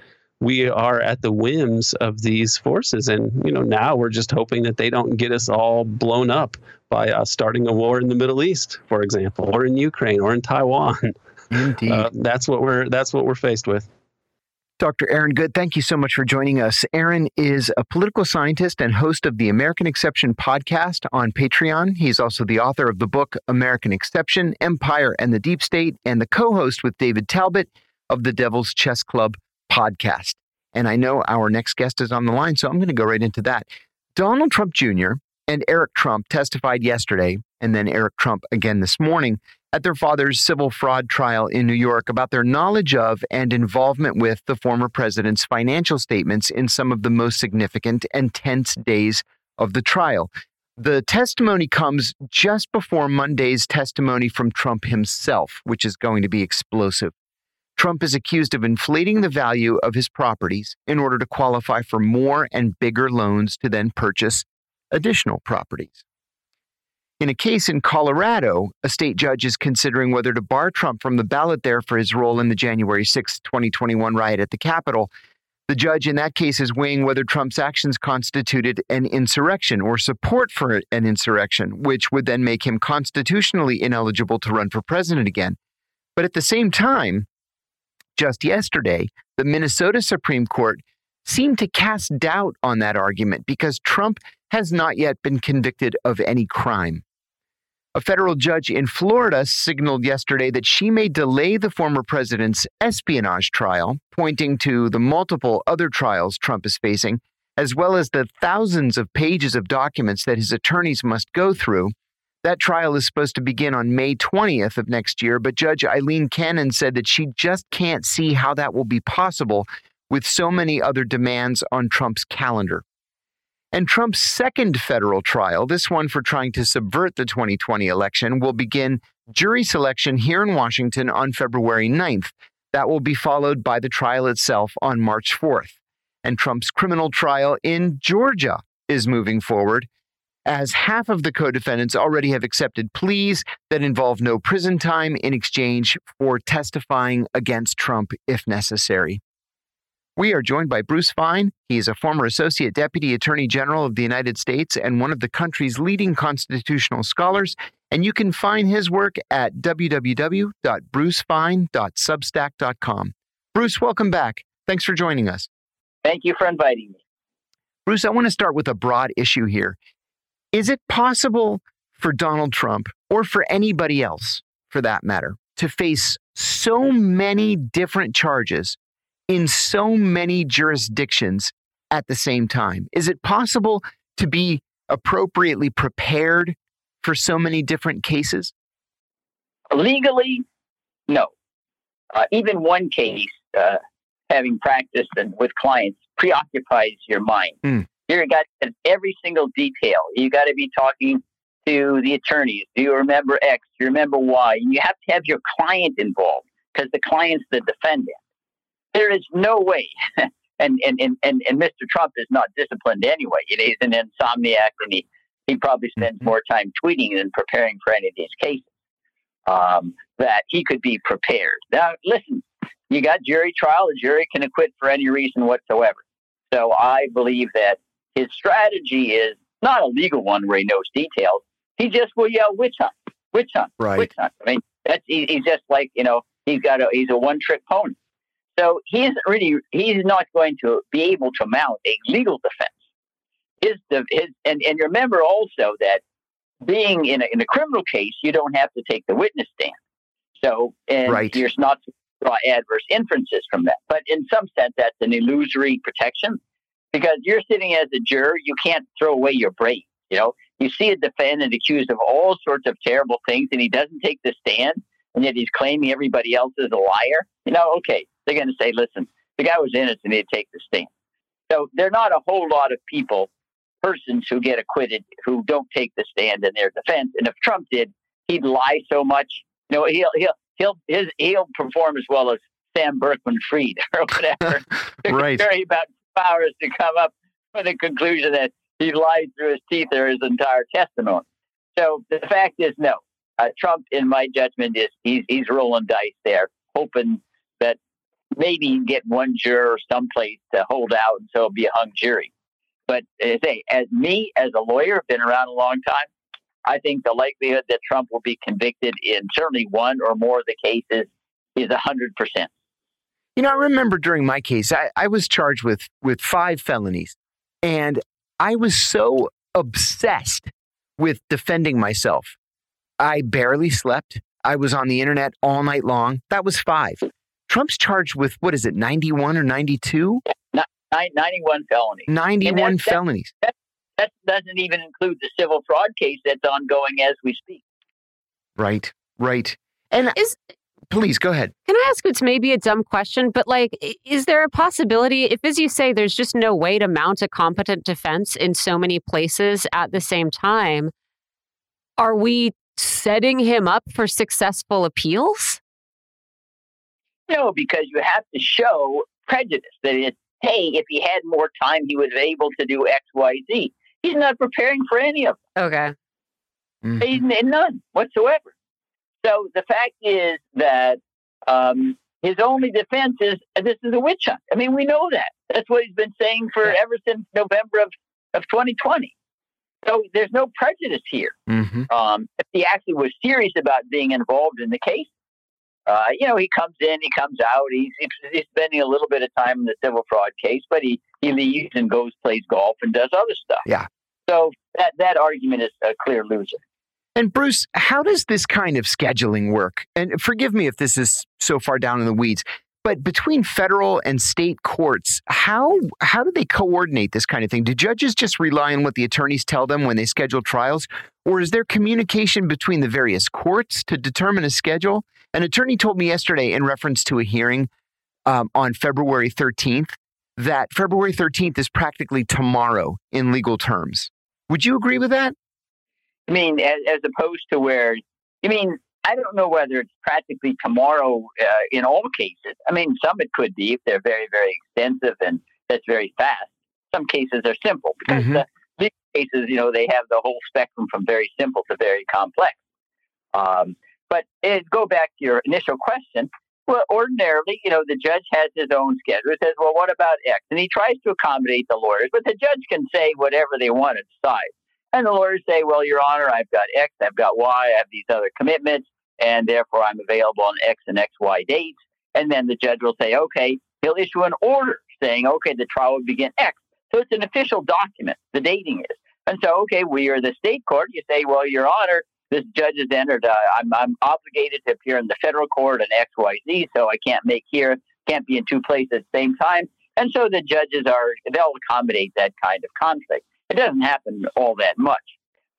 we are at the whims of these forces. And, you know, now we're just hoping that they don't get us all blown up by uh, starting a war in the Middle East, for example, or in Ukraine or in Taiwan. Indeed. Uh, that's what we're that's what we're faced with. Dr. Aaron Good, thank you so much for joining us. Aaron is a political scientist and host of the American Exception podcast on Patreon. He's also the author of the book American Exception Empire and the Deep State, and the co host with David Talbot of the Devil's Chess Club podcast. And I know our next guest is on the line, so I'm going to go right into that. Donald Trump Jr. and Eric Trump testified yesterday, and then Eric Trump again this morning at their father's civil fraud trial in New York about their knowledge of and involvement with the former president's financial statements in some of the most significant and tense days of the trial. The testimony comes just before Monday's testimony from Trump himself, which is going to be explosive. Trump is accused of inflating the value of his properties in order to qualify for more and bigger loans to then purchase additional properties. In a case in Colorado, a state judge is considering whether to bar Trump from the ballot there for his role in the January 6, 2021 riot at the Capitol. The judge in that case is weighing whether Trump's actions constituted an insurrection or support for an insurrection, which would then make him constitutionally ineligible to run for president again. But at the same time, just yesterday, the Minnesota Supreme Court seemed to cast doubt on that argument because Trump has not yet been convicted of any crime. A federal judge in Florida signaled yesterday that she may delay the former president's espionage trial, pointing to the multiple other trials Trump is facing, as well as the thousands of pages of documents that his attorneys must go through. That trial is supposed to begin on May 20th of next year, but Judge Aileen Cannon said that she just can't see how that will be possible with so many other demands on Trump's calendar. And Trump's second federal trial, this one for trying to subvert the 2020 election, will begin jury selection here in Washington on February 9th. That will be followed by the trial itself on March 4th. And Trump's criminal trial in Georgia is moving forward, as half of the co defendants already have accepted pleas that involve no prison time in exchange for testifying against Trump if necessary. We are joined by Bruce Fein. He is a former Associate Deputy Attorney General of the United States and one of the country's leading constitutional scholars. And you can find his work at www.brucefein.substack.com. Bruce, welcome back. Thanks for joining us. Thank you for inviting me. Bruce, I want to start with a broad issue here. Is it possible for Donald Trump, or for anybody else for that matter, to face so many different charges in so many jurisdictions at the same time? Is it possible to be appropriately prepared for so many different cases? Legally, no. Uh, even one case, uh, having practiced and with clients, preoccupies your mind. Mm. You got every single detail. You got to be talking to the attorneys. Do you remember X? Do you remember Y? And you have to have your client involved because the client's the defendant. There is no way. and, and, and, and, and Mr. Trump is not disciplined anyway. You know, he's an insomniac and he, he probably spends mm-hmm. more time tweeting than preparing for any of these cases. Um, that he could be prepared. Now, listen, you got jury trial. A jury can acquit for any reason whatsoever. So I believe that his strategy is not a legal one where he knows details. He just will yell witch hunt, witch hunt, right. witch hunt. I mean, that's he, he's just like you know he's got a he's a one trick pony. So he isn't really, he's not going to be able to mount a legal defense. His, his, and, and remember also that being in a, in a criminal case, you don't have to take the witness stand. So, and right. you're not to draw adverse inferences from that. But in some sense, that's an illusory protection because you're sitting as a juror, you can't throw away your brain. You know, you see a defendant accused of all sorts of terrible things and he doesn't take the stand, and yet he's claiming everybody else is a liar. You know, okay, they're going to say, listen, the guy was innocent, he'd take the stand. So there are not a whole lot of people, persons who get acquitted who don't take the stand in their defense. And if Trump did, he'd lie so much. You know, he'll he'll he'll his he'll perform as well as Sam Berkman Freed or whatever. right. Very about hours to come up with a conclusion that he lied through his teeth or his entire testimony. So the fact is, no. Uh, Trump, in my judgment, is he's he's rolling dice there, hoping maybe get one juror someplace to hold out and so it'll be a hung jury. But eh, as, a, as me, as a lawyer, been around a long time, I think the likelihood that Trump will be convicted in certainly one or more of the cases is 100%. You know, I remember during my case, I, I was charged with, with five felonies, and I was so obsessed with defending myself. I barely slept. I was on the internet all night long. That was five. Trump's charged with what is it, 91 or 92? 91 felonies. 91 that, felonies. That, that, doesn't even include the civil fraud case that's ongoing as we speak. Right, right. And is please go ahead. Can I ask it's maybe a dumb question, but like, is there a possibility, if as you say, there's just no way to mount a competent defense in so many places at the same time, are we setting him up for successful appeals? No, because you have to show prejudice. That it's, hey, if he had more time, he was able to do X, Y, Z. He's not preparing for any of them. Okay. Mm-hmm. None whatsoever. So the fact is that um, his only defense is this is a witch hunt. I mean, we know that. That's what he's been saying for ever since November of, of 2020. So there's no prejudice here. Mm-hmm. Um, if he actually was serious about being involved in the case, uh, you know, he comes in, he comes out. He's, he's spending a little bit of time in the civil fraud case, but he, he leaves and goes, plays golf, and does other stuff. Yeah. So that, that argument is a clear loser. And Bruce, how does this kind of scheduling work? And forgive me if this is so far down in the weeds, but between federal and state courts, how how do they coordinate this kind of thing? Do judges just rely on what the attorneys tell them when they schedule trials, or is there communication between the various courts to determine a schedule? An attorney told me yesterday in reference to a hearing um, on February 13th that February 13th is practically tomorrow in legal terms. Would you agree with that? I mean, as, as opposed to where, I mean, I don't know whether it's practically tomorrow uh, in all cases. I mean, some it could be if they're very, very extensive and that's very fast. Some cases are simple because mm-hmm. the big cases, you know, they have the whole spectrum from very simple to very complex. Um, but it, go back to your initial question. Well, ordinarily, you know, the judge has his own schedule. He says, well, what about X? And he tries to accommodate the lawyers, but the judge can say whatever they want to decide. And the lawyers say, well, Your Honor, I've got X, I've got Y, I have these other commitments, and therefore I'm available on X and XY dates. And then the judge will say, okay, he'll issue an order saying, okay, the trial will begin X. So it's an official document, the dating is. And so, okay, we are the state court. You say, well, Your Honor, this judge has entered, uh, I'm, I'm obligated to appear in the federal court and XYZ, so I can't make here, can't be in two places at the same time. And so the judges are, they'll accommodate that kind of conflict. It doesn't happen all that much.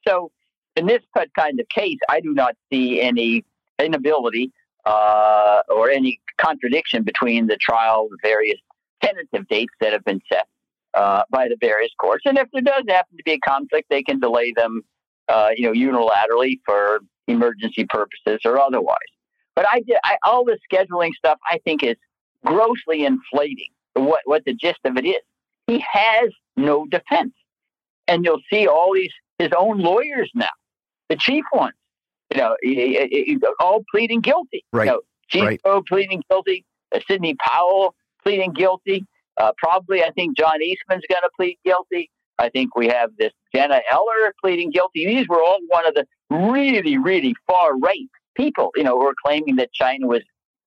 So in this kind of case, I do not see any inability uh, or any contradiction between the trial, the various tentative dates that have been set uh, by the various courts. And if there does happen to be a conflict, they can delay them, uh, you know, unilaterally for emergency purposes or otherwise. But I, did, I all the scheduling stuff I think is grossly inflating what what the gist of it is. He has no defense and you'll see all these his own lawyers now, the chief ones, you know, all pleading guilty. Right. You know, Chief right. O pleading guilty, uh, Sidney Powell pleading guilty. Uh, probably, I think John Eastman's going to plead guilty. I think we have this Jenna Ellis pleading guilty. These were all one of the really, really far right people, you know, who are claiming that China was,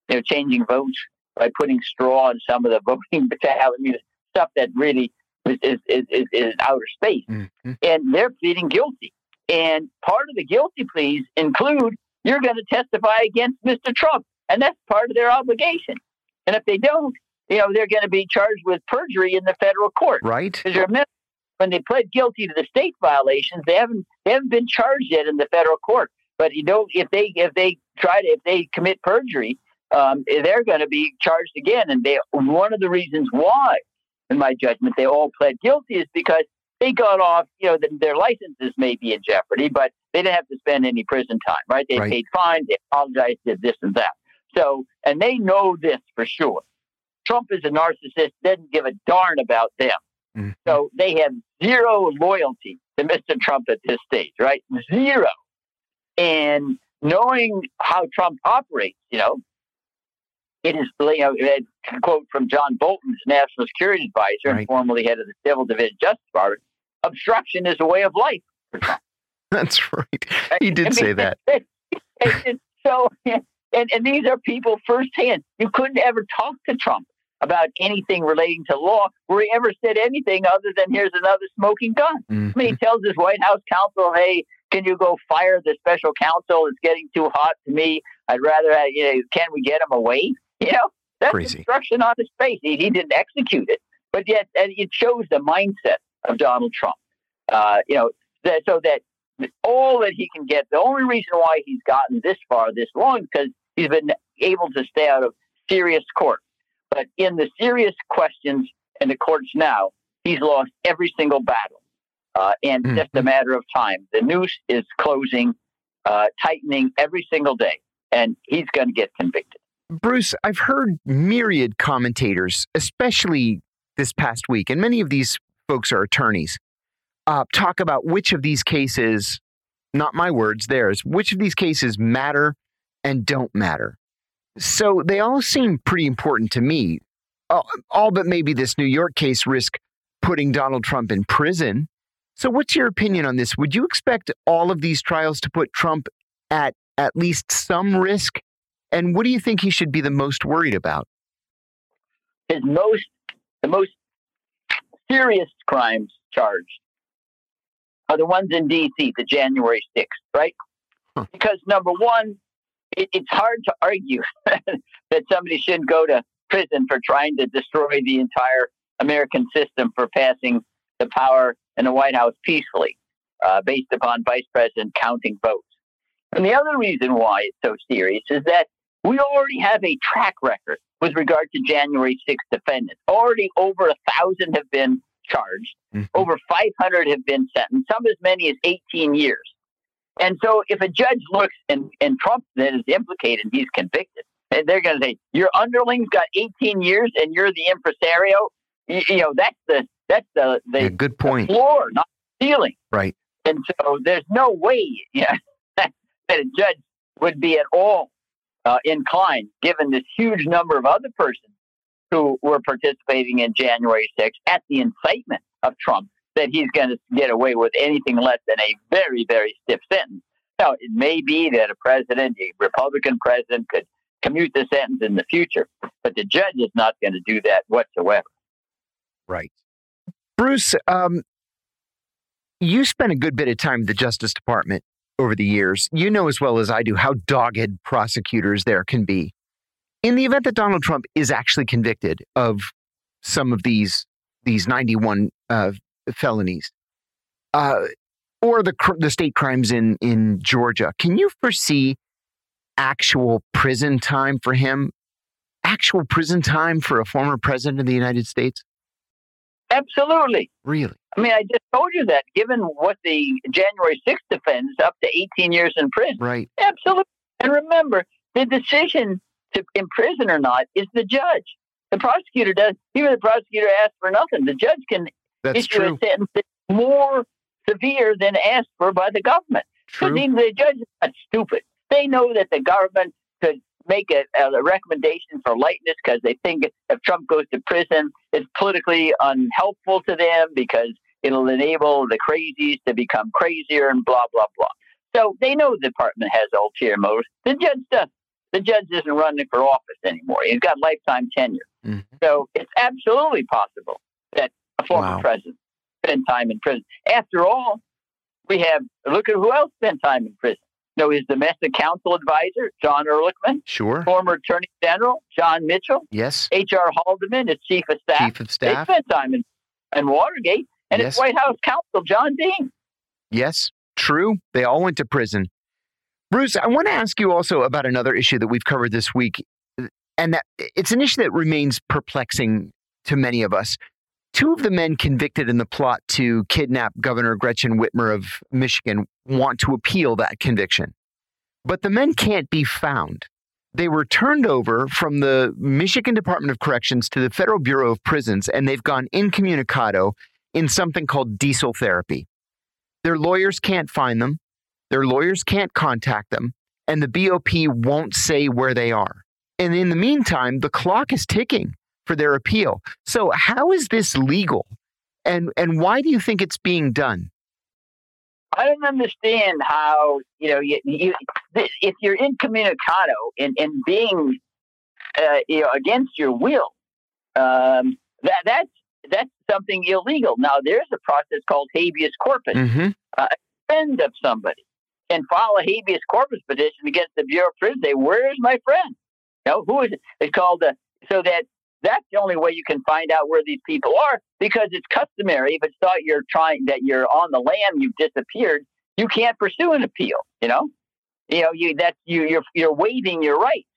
you know, changing votes by putting straw in some of the voting battalion. I mean, stuff that really is, is, is, is outer space. Mm-hmm. And they're pleading guilty. And part of the guilty pleas include you're going to testify against Mr. Trump. And that's part of their obligation. And if they don't, you know, they're going to be charged with perjury in the federal court. Right. Because remember, when they pled guilty to the state violations, they haven't they haven't been charged yet in the federal court. But you know, if they if they try to if they commit perjury, um, they're going to be charged again. And they one of the reasons why in my judgment, they all pled guilty is because they got off, you know, the, their licenses may be in jeopardy, but they didn't have to spend any prison time, right? They right. paid fines, they apologized, did this and that. So, and they know this for sure. Trump is a narcissist, doesn't give a darn about them. Mm-hmm. So they have zero loyalty to Mr. Trump at this stage, right? Zero. And knowing how Trump operates, you know, it is, you know, a quote from John Bolton's national security advisor right. and formerly head of the Civil Division Justice Department obstruction is a way of life That's right. He did I mean, say that. so, and, and these are people firsthand. You couldn't ever talk to Trump about anything relating to law where he ever said anything other than here's another smoking gun. Mm-hmm. I mean, he mm-hmm. tells his White House counsel, hey, can you go fire the special counsel? It's getting too hot to me. I'd rather, have, you know, can we get him away? You know, that's Crazy. instruction on his face. He, he didn't execute it, but yet it shows the mindset of Donald Trump. Uh, you know, that, so that all that he can get. The only reason why he's gotten this far, this long, because he's been able to stay out of serious court. But in the serious questions in the courts now, he's lost every single battle. Uh, and mm-hmm. just a matter of time. The noose is closing, uh, tightening every single day, and he's going to get convicted. Bruce, I've heard myriad commentators, especially this past week, and many of these folks are attorneys, uh, talk about which of these cases, not my words, theirs, which of these cases matter and don't matter. So they all seem pretty important to me. All, all but maybe this New York case risk putting Donald Trump in prison. So, what's your opinion on this? Would you expect all of these trials to put Trump at at least some risk? And what do you think he should be the most worried about? His most, the most serious crimes charged are the ones in D.C., the January 6th, right? Huh. Because number one, it, it's hard to argue that somebody shouldn't go to prison for trying to destroy the entire American system for passing the power in the White House peacefully, uh, based upon Vice President counting votes. And the other reason why it's so serious is that we already have a track record with regard to January 6th defendants. Already over a thousand have been charged, mm-hmm. over 500 have been sentenced, some as many as 18 years. And so if a judge looks and, and Trump then is implicated, he's convicted, and they're going to say, Your underling's got 18 years and you're the impresario. You, you know, that's the that's the, the, yeah, good point. floor, not the ceiling. Right. And so there's no way you know, that a judge would be at all uh, inclined, given this huge number of other persons who were participating in January 6th at the incitement of Trump, that he's going to get away with anything less than a very, very stiff sentence. Now, it may be that a president, a Republican president, could commute the sentence in the future, but the judge is not going to do that whatsoever. Right. Bruce, um, you spent a good bit of time in the Justice Department over the years. You know as well as I do how dogged prosecutors there can be. In the event that Donald Trump is actually convicted of some of these these 91 uh, felonies, uh, or the the state crimes in in Georgia, can you foresee actual prison time for him? Actual prison time for a former president of the United States? Absolutely. Really? I mean, I just told you that. Given what the January 6th defends, up to 18 years in prison. Right. Absolutely. And remember, the decision to imprison or not is the judge. The prosecutor does. Even the prosecutor asks for nothing. The judge can That's issue true. a sentence that's more severe than asked for by the government. Because the judge is not stupid. They know that the government could make a, a recommendation for lightness because they think if Trump goes to prison, it's politically unhelpful to them because it'll enable the crazies to become crazier and blah, blah, blah. So they know the department has ulterior motives. The judge does. The judge isn't running for office anymore. He's got lifetime tenure. Mm-hmm. So it's absolutely possible that a former Wow. president spend time in prison. After all, we have look at who else spent time in prison. You know, his domestic counsel advisor, John Ehrlichman, Sure. former Attorney General John Mitchell, Yes. H.R. Haldeman, his chief of staff. Chief of staff. They spent time in, in Watergate, and Yes. his White House counsel, John Dean. Yes. True. They all went to prison. Bruce, I want to ask you also about another issue that we've covered this week, and that it's an issue that remains perplexing to many of us. Two of the men convicted in the plot to kidnap Governor Gretchen Whitmer of Michigan want to appeal that conviction. But the men can't be found. They were turned over from the Michigan Department of Corrections to the Federal Bureau of Prisons, and they've gone incommunicado in something called diesel therapy. Their lawyers can't find them, their lawyers can't contact them, and the BOP won't say where they are. And in the meantime, the clock is ticking for their appeal. So, how is this legal? And, and why do you think it's being done? I don't understand how you know you, you if you're incommunicado and and being uh, you know against your will, um, that that's that's something illegal. Now there's a process called habeas corpus. Mm-hmm. Friend of somebody can file a habeas corpus petition against the Bureau of Prisons. Say, where's my friend? You know, who is it? It's called uh, so that that's the only way you can find out where these people are because it's customary. If it's thought you're trying that you're on the lam, you've disappeared, you can't pursue an appeal. You know, you know, you that's you you're you're waiving your rights.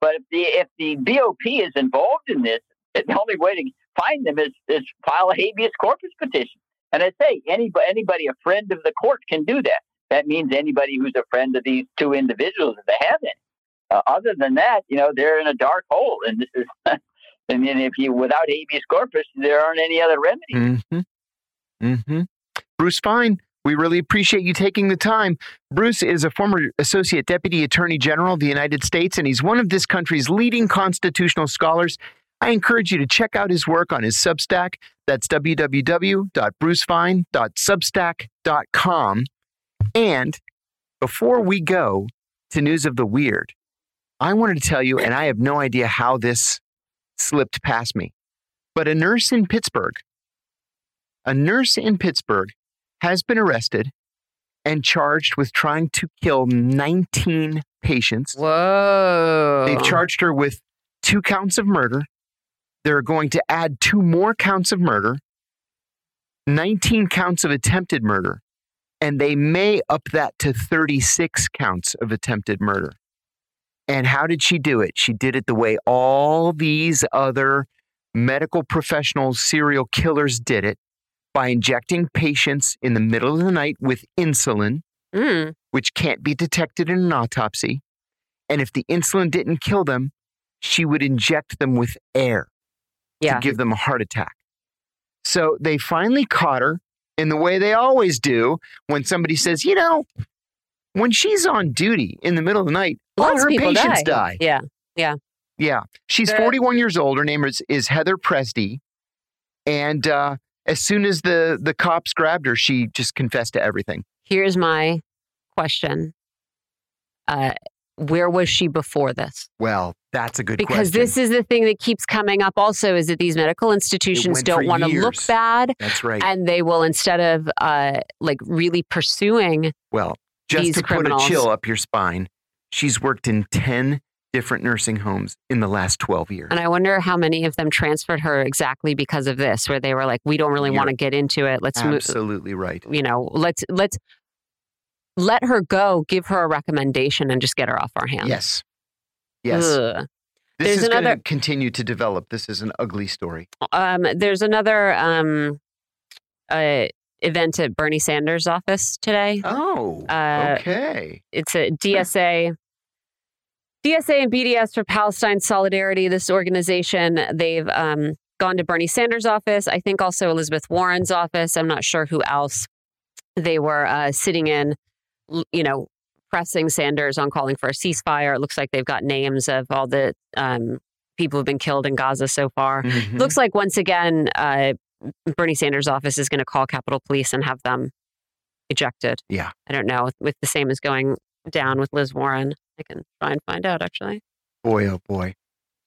But if the if the BOP is involved in this, the only way to find them is is file a habeas corpus petition. And I say anybody anybody a friend of the court can do that. That means anybody who's a friend of these two individuals if they have any. uh, other than that, you know, they're in a dark hole, and this is. and then if you without habeas corpus, there aren't any other remedies. Mm-hmm. Mm-hmm. Bruce Fein, we really appreciate you taking the time. Bruce is a former Associate Deputy Attorney General of the United States, and he's one of this country's leading constitutional scholars. I encourage you to check out his work on his Substack. That's www.brucefein.substack.com. And before we go to news of the weird, I wanted to tell you, and I have no idea how this slipped past me, but a nurse in Pittsburgh, a nurse in Pittsburgh has been arrested and charged with trying to kill 19 patients. Whoa. They've charged her with two counts of murder. They're going to add two more counts of murder, 19 counts of attempted murder, and they may up that to 36 counts of attempted murder. And how did she do it? She did it the way all these other medical professionals, serial killers did it by injecting patients in the middle of the night with insulin, Mm. which can't be detected in an autopsy. And if the insulin didn't kill them, she would inject them with air Yeah. to give them a heart attack. So they finally caught her in the way they always do when somebody says, you know, when she's on duty in the middle of the night, all Lots her patients die. die. Yeah. Yeah. She's The- 41 years old. Her name is, is Heather Pressdee. And uh, as soon as the, the cops grabbed her, she just confessed to everything. Here's my question. Uh, where was she before this? Well, that's a good Because question. this is the thing that keeps coming up also is that these medical institutions don't want to look bad That's right. and they will instead of uh, like really pursuing well, just these to criminals. put a chill up your spine, she's worked in 10 different nursing homes in the last 12 years. And I wonder how many of them transferred her exactly because of this, where they were like, "We don't really want to get into it. Let's move. Absolutely right. You know, let's let's let her go. Give her a recommendation and just get her off our hands." Yes. Yes. Ugh. This There's is going another- to continue to develop. This is an ugly story. Um, there's another um, uh, event at Bernie Sanders' office today. Oh, Uh, okay. It's a DSA. DSA and BDS for Palestine Solidarity. This organization, they've um, gone to Bernie Sanders' office. I think also Elizabeth Warren's office. I'm not sure who else they were uh, sitting in. You know, pressing Sanders on calling for a ceasefire. It looks like they've got names of all the um, people who've been killed in Gaza so far. Mhm. Looks like once again, uh, Bernie Sanders' office is going to call Capitol Police and have them ejected. Yeah. I don't know with the same as going down with Liz Warren. I can try and find out actually. boy, oh boy.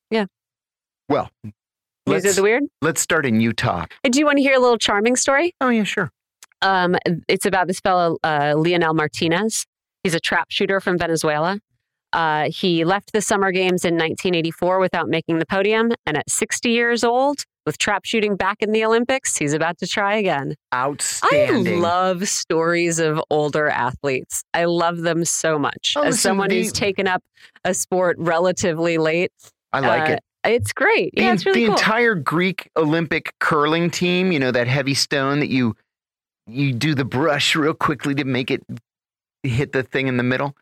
Yeah. Well, News let's, of the weird. let's start in Utah. Uh, Do you want to hear a little charming story? Oh, yeah, sure. Um, it's about this fellow, uh, Leonel Martinez. He's a trap shooter from Venezuela. Uh, he left the Summer Games in 1984 without making the podium. And at 60 years old, with trap shooting back in the Olympics, he's about to try again. Outstanding. I love stories of older athletes. I love them so much. Oh, As listen, someone who's taken up a sport relatively late, I like uh, it. It's great. The, yeah, it's really the cool. entire Greek Olympic curling team, you know, that heavy stone that you you do the brush real quickly to make it hit the thing in the middle.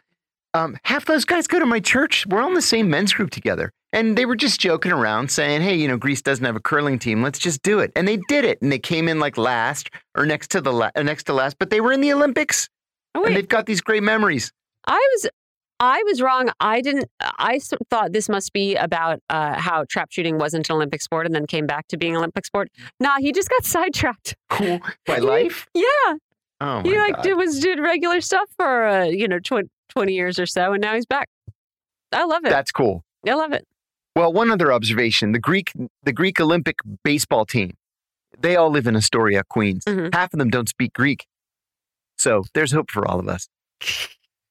Um, half those guys go to my church. We're all in the same men's group together. And they were just joking around saying, hey, you know, Greece doesn't have a curling team. Let's just do it. And they did it. And they came in like last or next to the la- next to last, but they were in the Olympics. oh, And they've got these great memories. I was, I was wrong. I didn't. I thought this must be about uh, how trap shooting wasn't an Olympic sport and then came back to being an Olympic sport. Nah, he just got sidetracked. Cool. By life? Yeah, Oh, my he like God. did, was did regular stuff for uh, you know tw- twenty years or so, and now he's back. I love it. That's cool. I love it. Well, one other observation: the Greek, the Greek Olympic baseball team, they all live in Astoria, Queens. Mhm. Half of them don't speak Greek, so there's hope for all of us.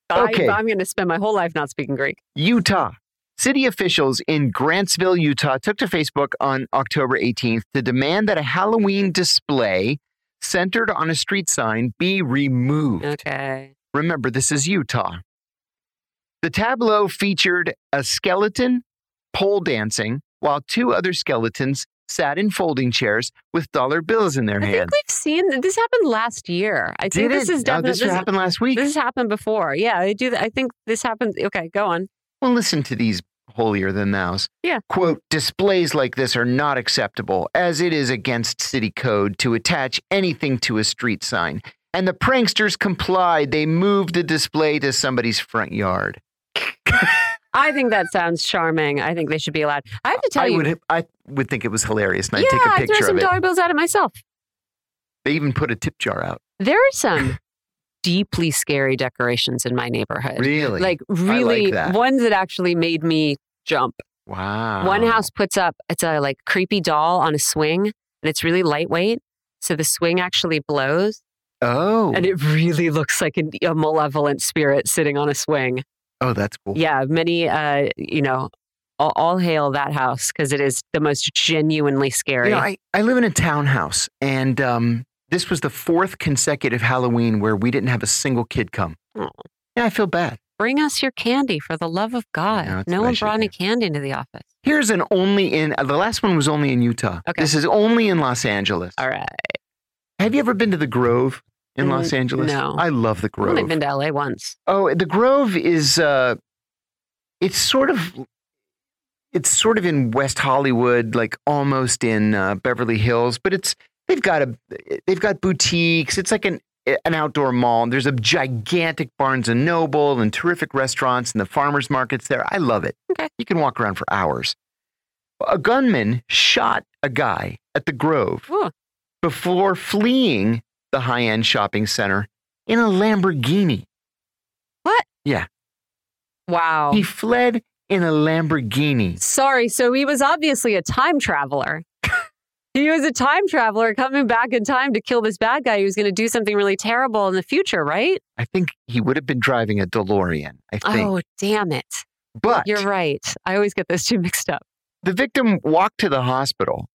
I, Okay. I'm going to spend my whole life not speaking Greek. Utah. City officials in Grantsville, Utah, took to Facebook on October 18th to demand that a Halloween display centered on a street sign be removed. Okay. Remember, this is Utah. The tableau featured a skeleton pole dancing while two other skeletons sat in folding chairs with dollar bills in their I think we've seen this happened last year. I think Did this it? is Oh, definitely this happened last week. This has happened before. Yeah, I do. I think this happened. Okay, go on. Well, listen to these holier than thous. Yeah. Quote, displays like this are not acceptable, as it is against city code to attach anything to a street sign. And the pranksters complied. They moved the display to somebody's front yard. I think that sounds charming. I think they should be allowed. I have to tell I you. would I would think it was hilarious, and I'd yeah, take a I'd throw some dollar bills at it myself. They even put a tip jar out. There are some deeply scary decorations in my neighborhood. Really? Like really that. ones that actually made me jump. Wow. One house puts up it's a like creepy doll on a swing and it's really lightweight. So the swing actually blows Oh. and it really looks like a, a malevolent spirit sitting on a swing. Oh, that's cool. Yeah, many uh, you know, all, all hail that house because it is the most genuinely scary. You know, I, I live in a townhouse, and um, this was the fourth consecutive Halloween where we didn't have a single kid come. Oh. Yeah, I feel bad. Bring us your candy for the love of God. That's no one brought any candy into the office. Here's an only in uh, the last one was only in Utah. Okay. This is only in Los Angeles. All right. Have you ever been to the Grove in Los Mm, Angeles? no. I love the Grove. I've only been to LA once. Oh, the Grove is uh it's sort of it's sort of in West Hollywood, like almost in uh, Beverly Hills, but it's they've got a they've got boutiques. It's like an an outdoor mall. And there's a gigantic Barnes and Noble and terrific restaurants and the farmers markets there. I love it. Okay. You can walk around for hours. A gunman shot a guy at the Grove Ooh. before fleeing the high-end shopping center in a Lamborghini. What? Yeah. Wow. He fled in a Lamborghini. Sorry. So he was obviously a time traveler. he was a time traveler coming back in time to kill this bad guy who was going to do something really terrible in the future, right? I think he would have been driving a DeLorean, I think. Oh, damn it. but You're right. I always get those two mixed up. the victim walked to the hospital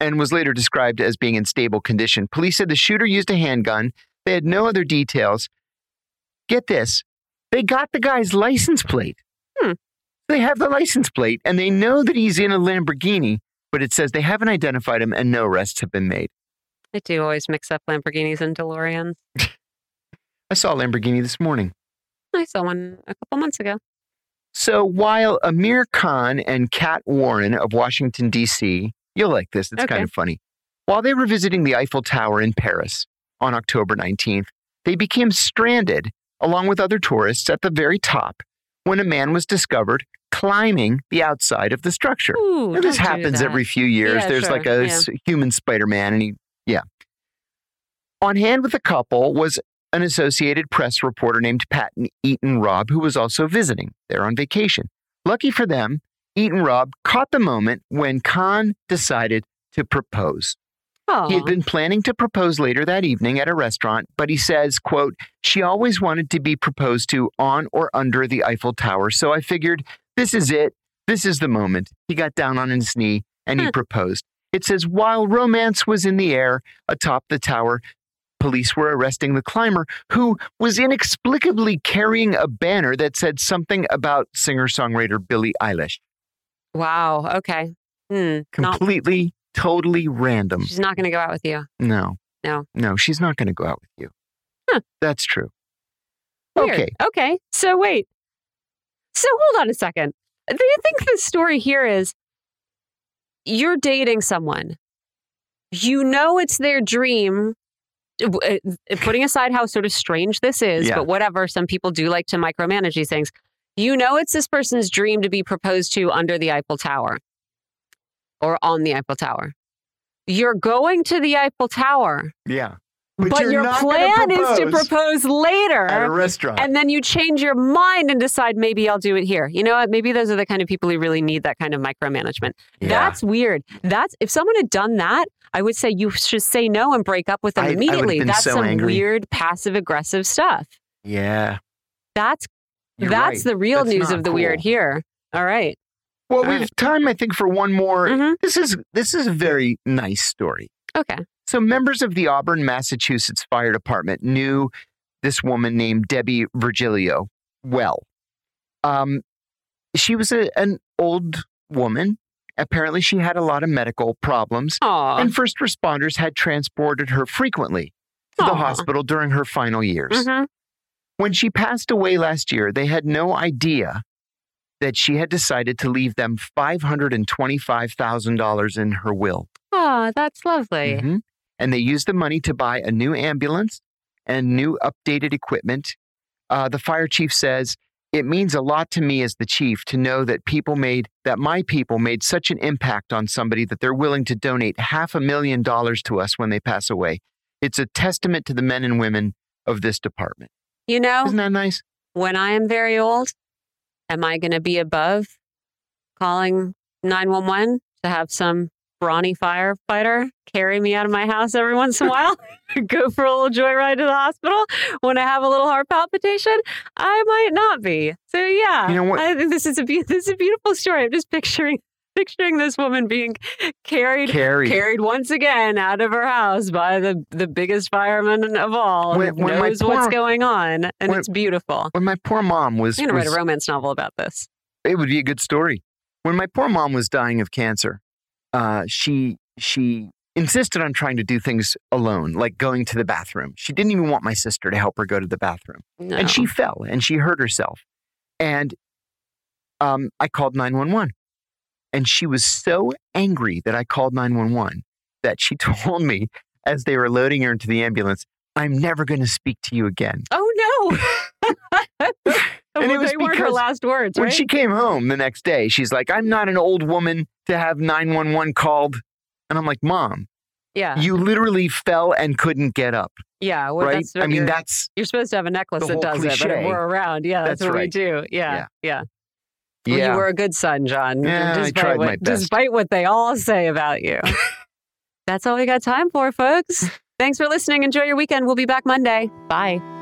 and was later described as being in stable condition. Police said the shooter used a handgun. They had no other details. Get this they got the guy's license plate. Hmm. They have the license plate and they know that he's in a Lamborghini, but it says they haven't identified him and no arrests have been made. I do always mix up Lamborghinis and DeLoreans. I saw a Lamborghini this morning. I saw one a couple months ago. So while Amir Khan and Kat Warren of Washington, D.C., you'll like this, it's Okay. kind of funny. While they were visiting the Eiffel Tower in Paris on October 19th, they became stranded along with other tourists at the very top when a man was discovered climbing the outside of the structure. Ooh, this happens every few years. Yeah, There's sure, like a yeah. human Spider Man, and he, yeah. On hand with the couple was an Associated Press reporter named Patton Eaton Robb, who was also visiting there on vacation. Lucky for them, Eaton Robb caught the moment when Khan decided to propose. He had been planning to propose later that evening at a restaurant, but he says, quote, she always wanted to be proposed to on or under the Eiffel Tower. So I figured this is it. This is the moment. He got down on his knee and he proposed. It says, while romance was in the air atop the tower, police were arresting the climber who was inexplicably carrying a banner that said something about singer songwriter Billie Eilish. Wow. Okay. Hmm. Not, Completely, totally random. she's not going to go out with you. No. No. No, she's not going to go out with you. Huh. That's true. Weird. Okay. Okay. So wait. So hold on a second. Do you think the story here is you're dating someone, you know it's their dream. uh, uh, Putting aside how sort of strange this is, Yeah. but whatever, some people do like to micromanage these things. You know it's this person's dream to be proposed to under the Eiffel Tower or on the Eiffel Tower. You're going to the Eiffel Tower, Yeah. but, you're your plan is to propose later at a restaurant. and then you change your mind and decide maybe I'll do it here. You know what? Maybe those are the kind of people who really need that kind of micromanagement. Yeah. That's weird. That's if someone had done that, I would say you should say no and break up with them I- I immediately. been That's so some angry. weird passive aggressive stuff. yeah. That's you're that's right. the real That's news of the weird here. All right. Well, All we have right. time, I think, for one more. Mhm. This is this is a very nice story. Okay. So, members of the Auburn, Massachusetts Fire Department knew this woman named Debbie Virgilio well. Um, she was a, an old woman. Apparently, she had a lot of medical problems, Aw. and first responders had transported her frequently to the hospital during her final years. Mhm. When she passed away last year, they had no idea that she had decided to leave them $525,000 in her will. Oh, that's lovely. Mhm. And they used the money to buy a new ambulance and new updated equipment. Uh, the fire chief says, It means a lot to me as the chief to know that people made, that my people made such an impact on somebody that they're willing to donate half a million dollars to us when they pass away. It's a testament to the men and women of this department. You know, Isn't that nice? when I am very old, am I going to be above calling 911 to have some brawny firefighter carry me out of my house every once in a while? Go for a little joyride to the hospital when I have a little heart palpitation? I might not be. So yeah, You know what? I think this is a be- this is a beautiful story. I'm just picturing picturing this woman being carried Carrie. carried once again out of her house by the the biggest fireman of all When- who when knows what's going on and when- it's beautiful When my poor mom was, i'm gonna write a romance novel about this it would be a good story. When my poor mom was dying of cancer, uh, she she insisted on trying to do things alone, like going to the bathroom. She didn't even want my sister to help her go to the bathroom, no. and she fell and she hurt herself. And um, I called nine one one, and she was so angry that I called nine one one that she told me as they were loading her into the ambulance, "I'm never going to speak to you again." oh no And it was they weren't her last words When she came home the next day, she's like, I'm not an old woman to have 911 called. And I'm like, Mom, yeah you literally fell and couldn't get up, yeah well, right? that's I mean, that's, you're supposed to have a necklace that does it but if we're around yeah that's, That's what we right. do yeah yeah, Well, yeah. you were a good son john. Yeah, I tried what, my best. despite what they all say about you. That's all we got time for folks. Thanks for listening. Enjoy your weekend. We'll be back monday. Bye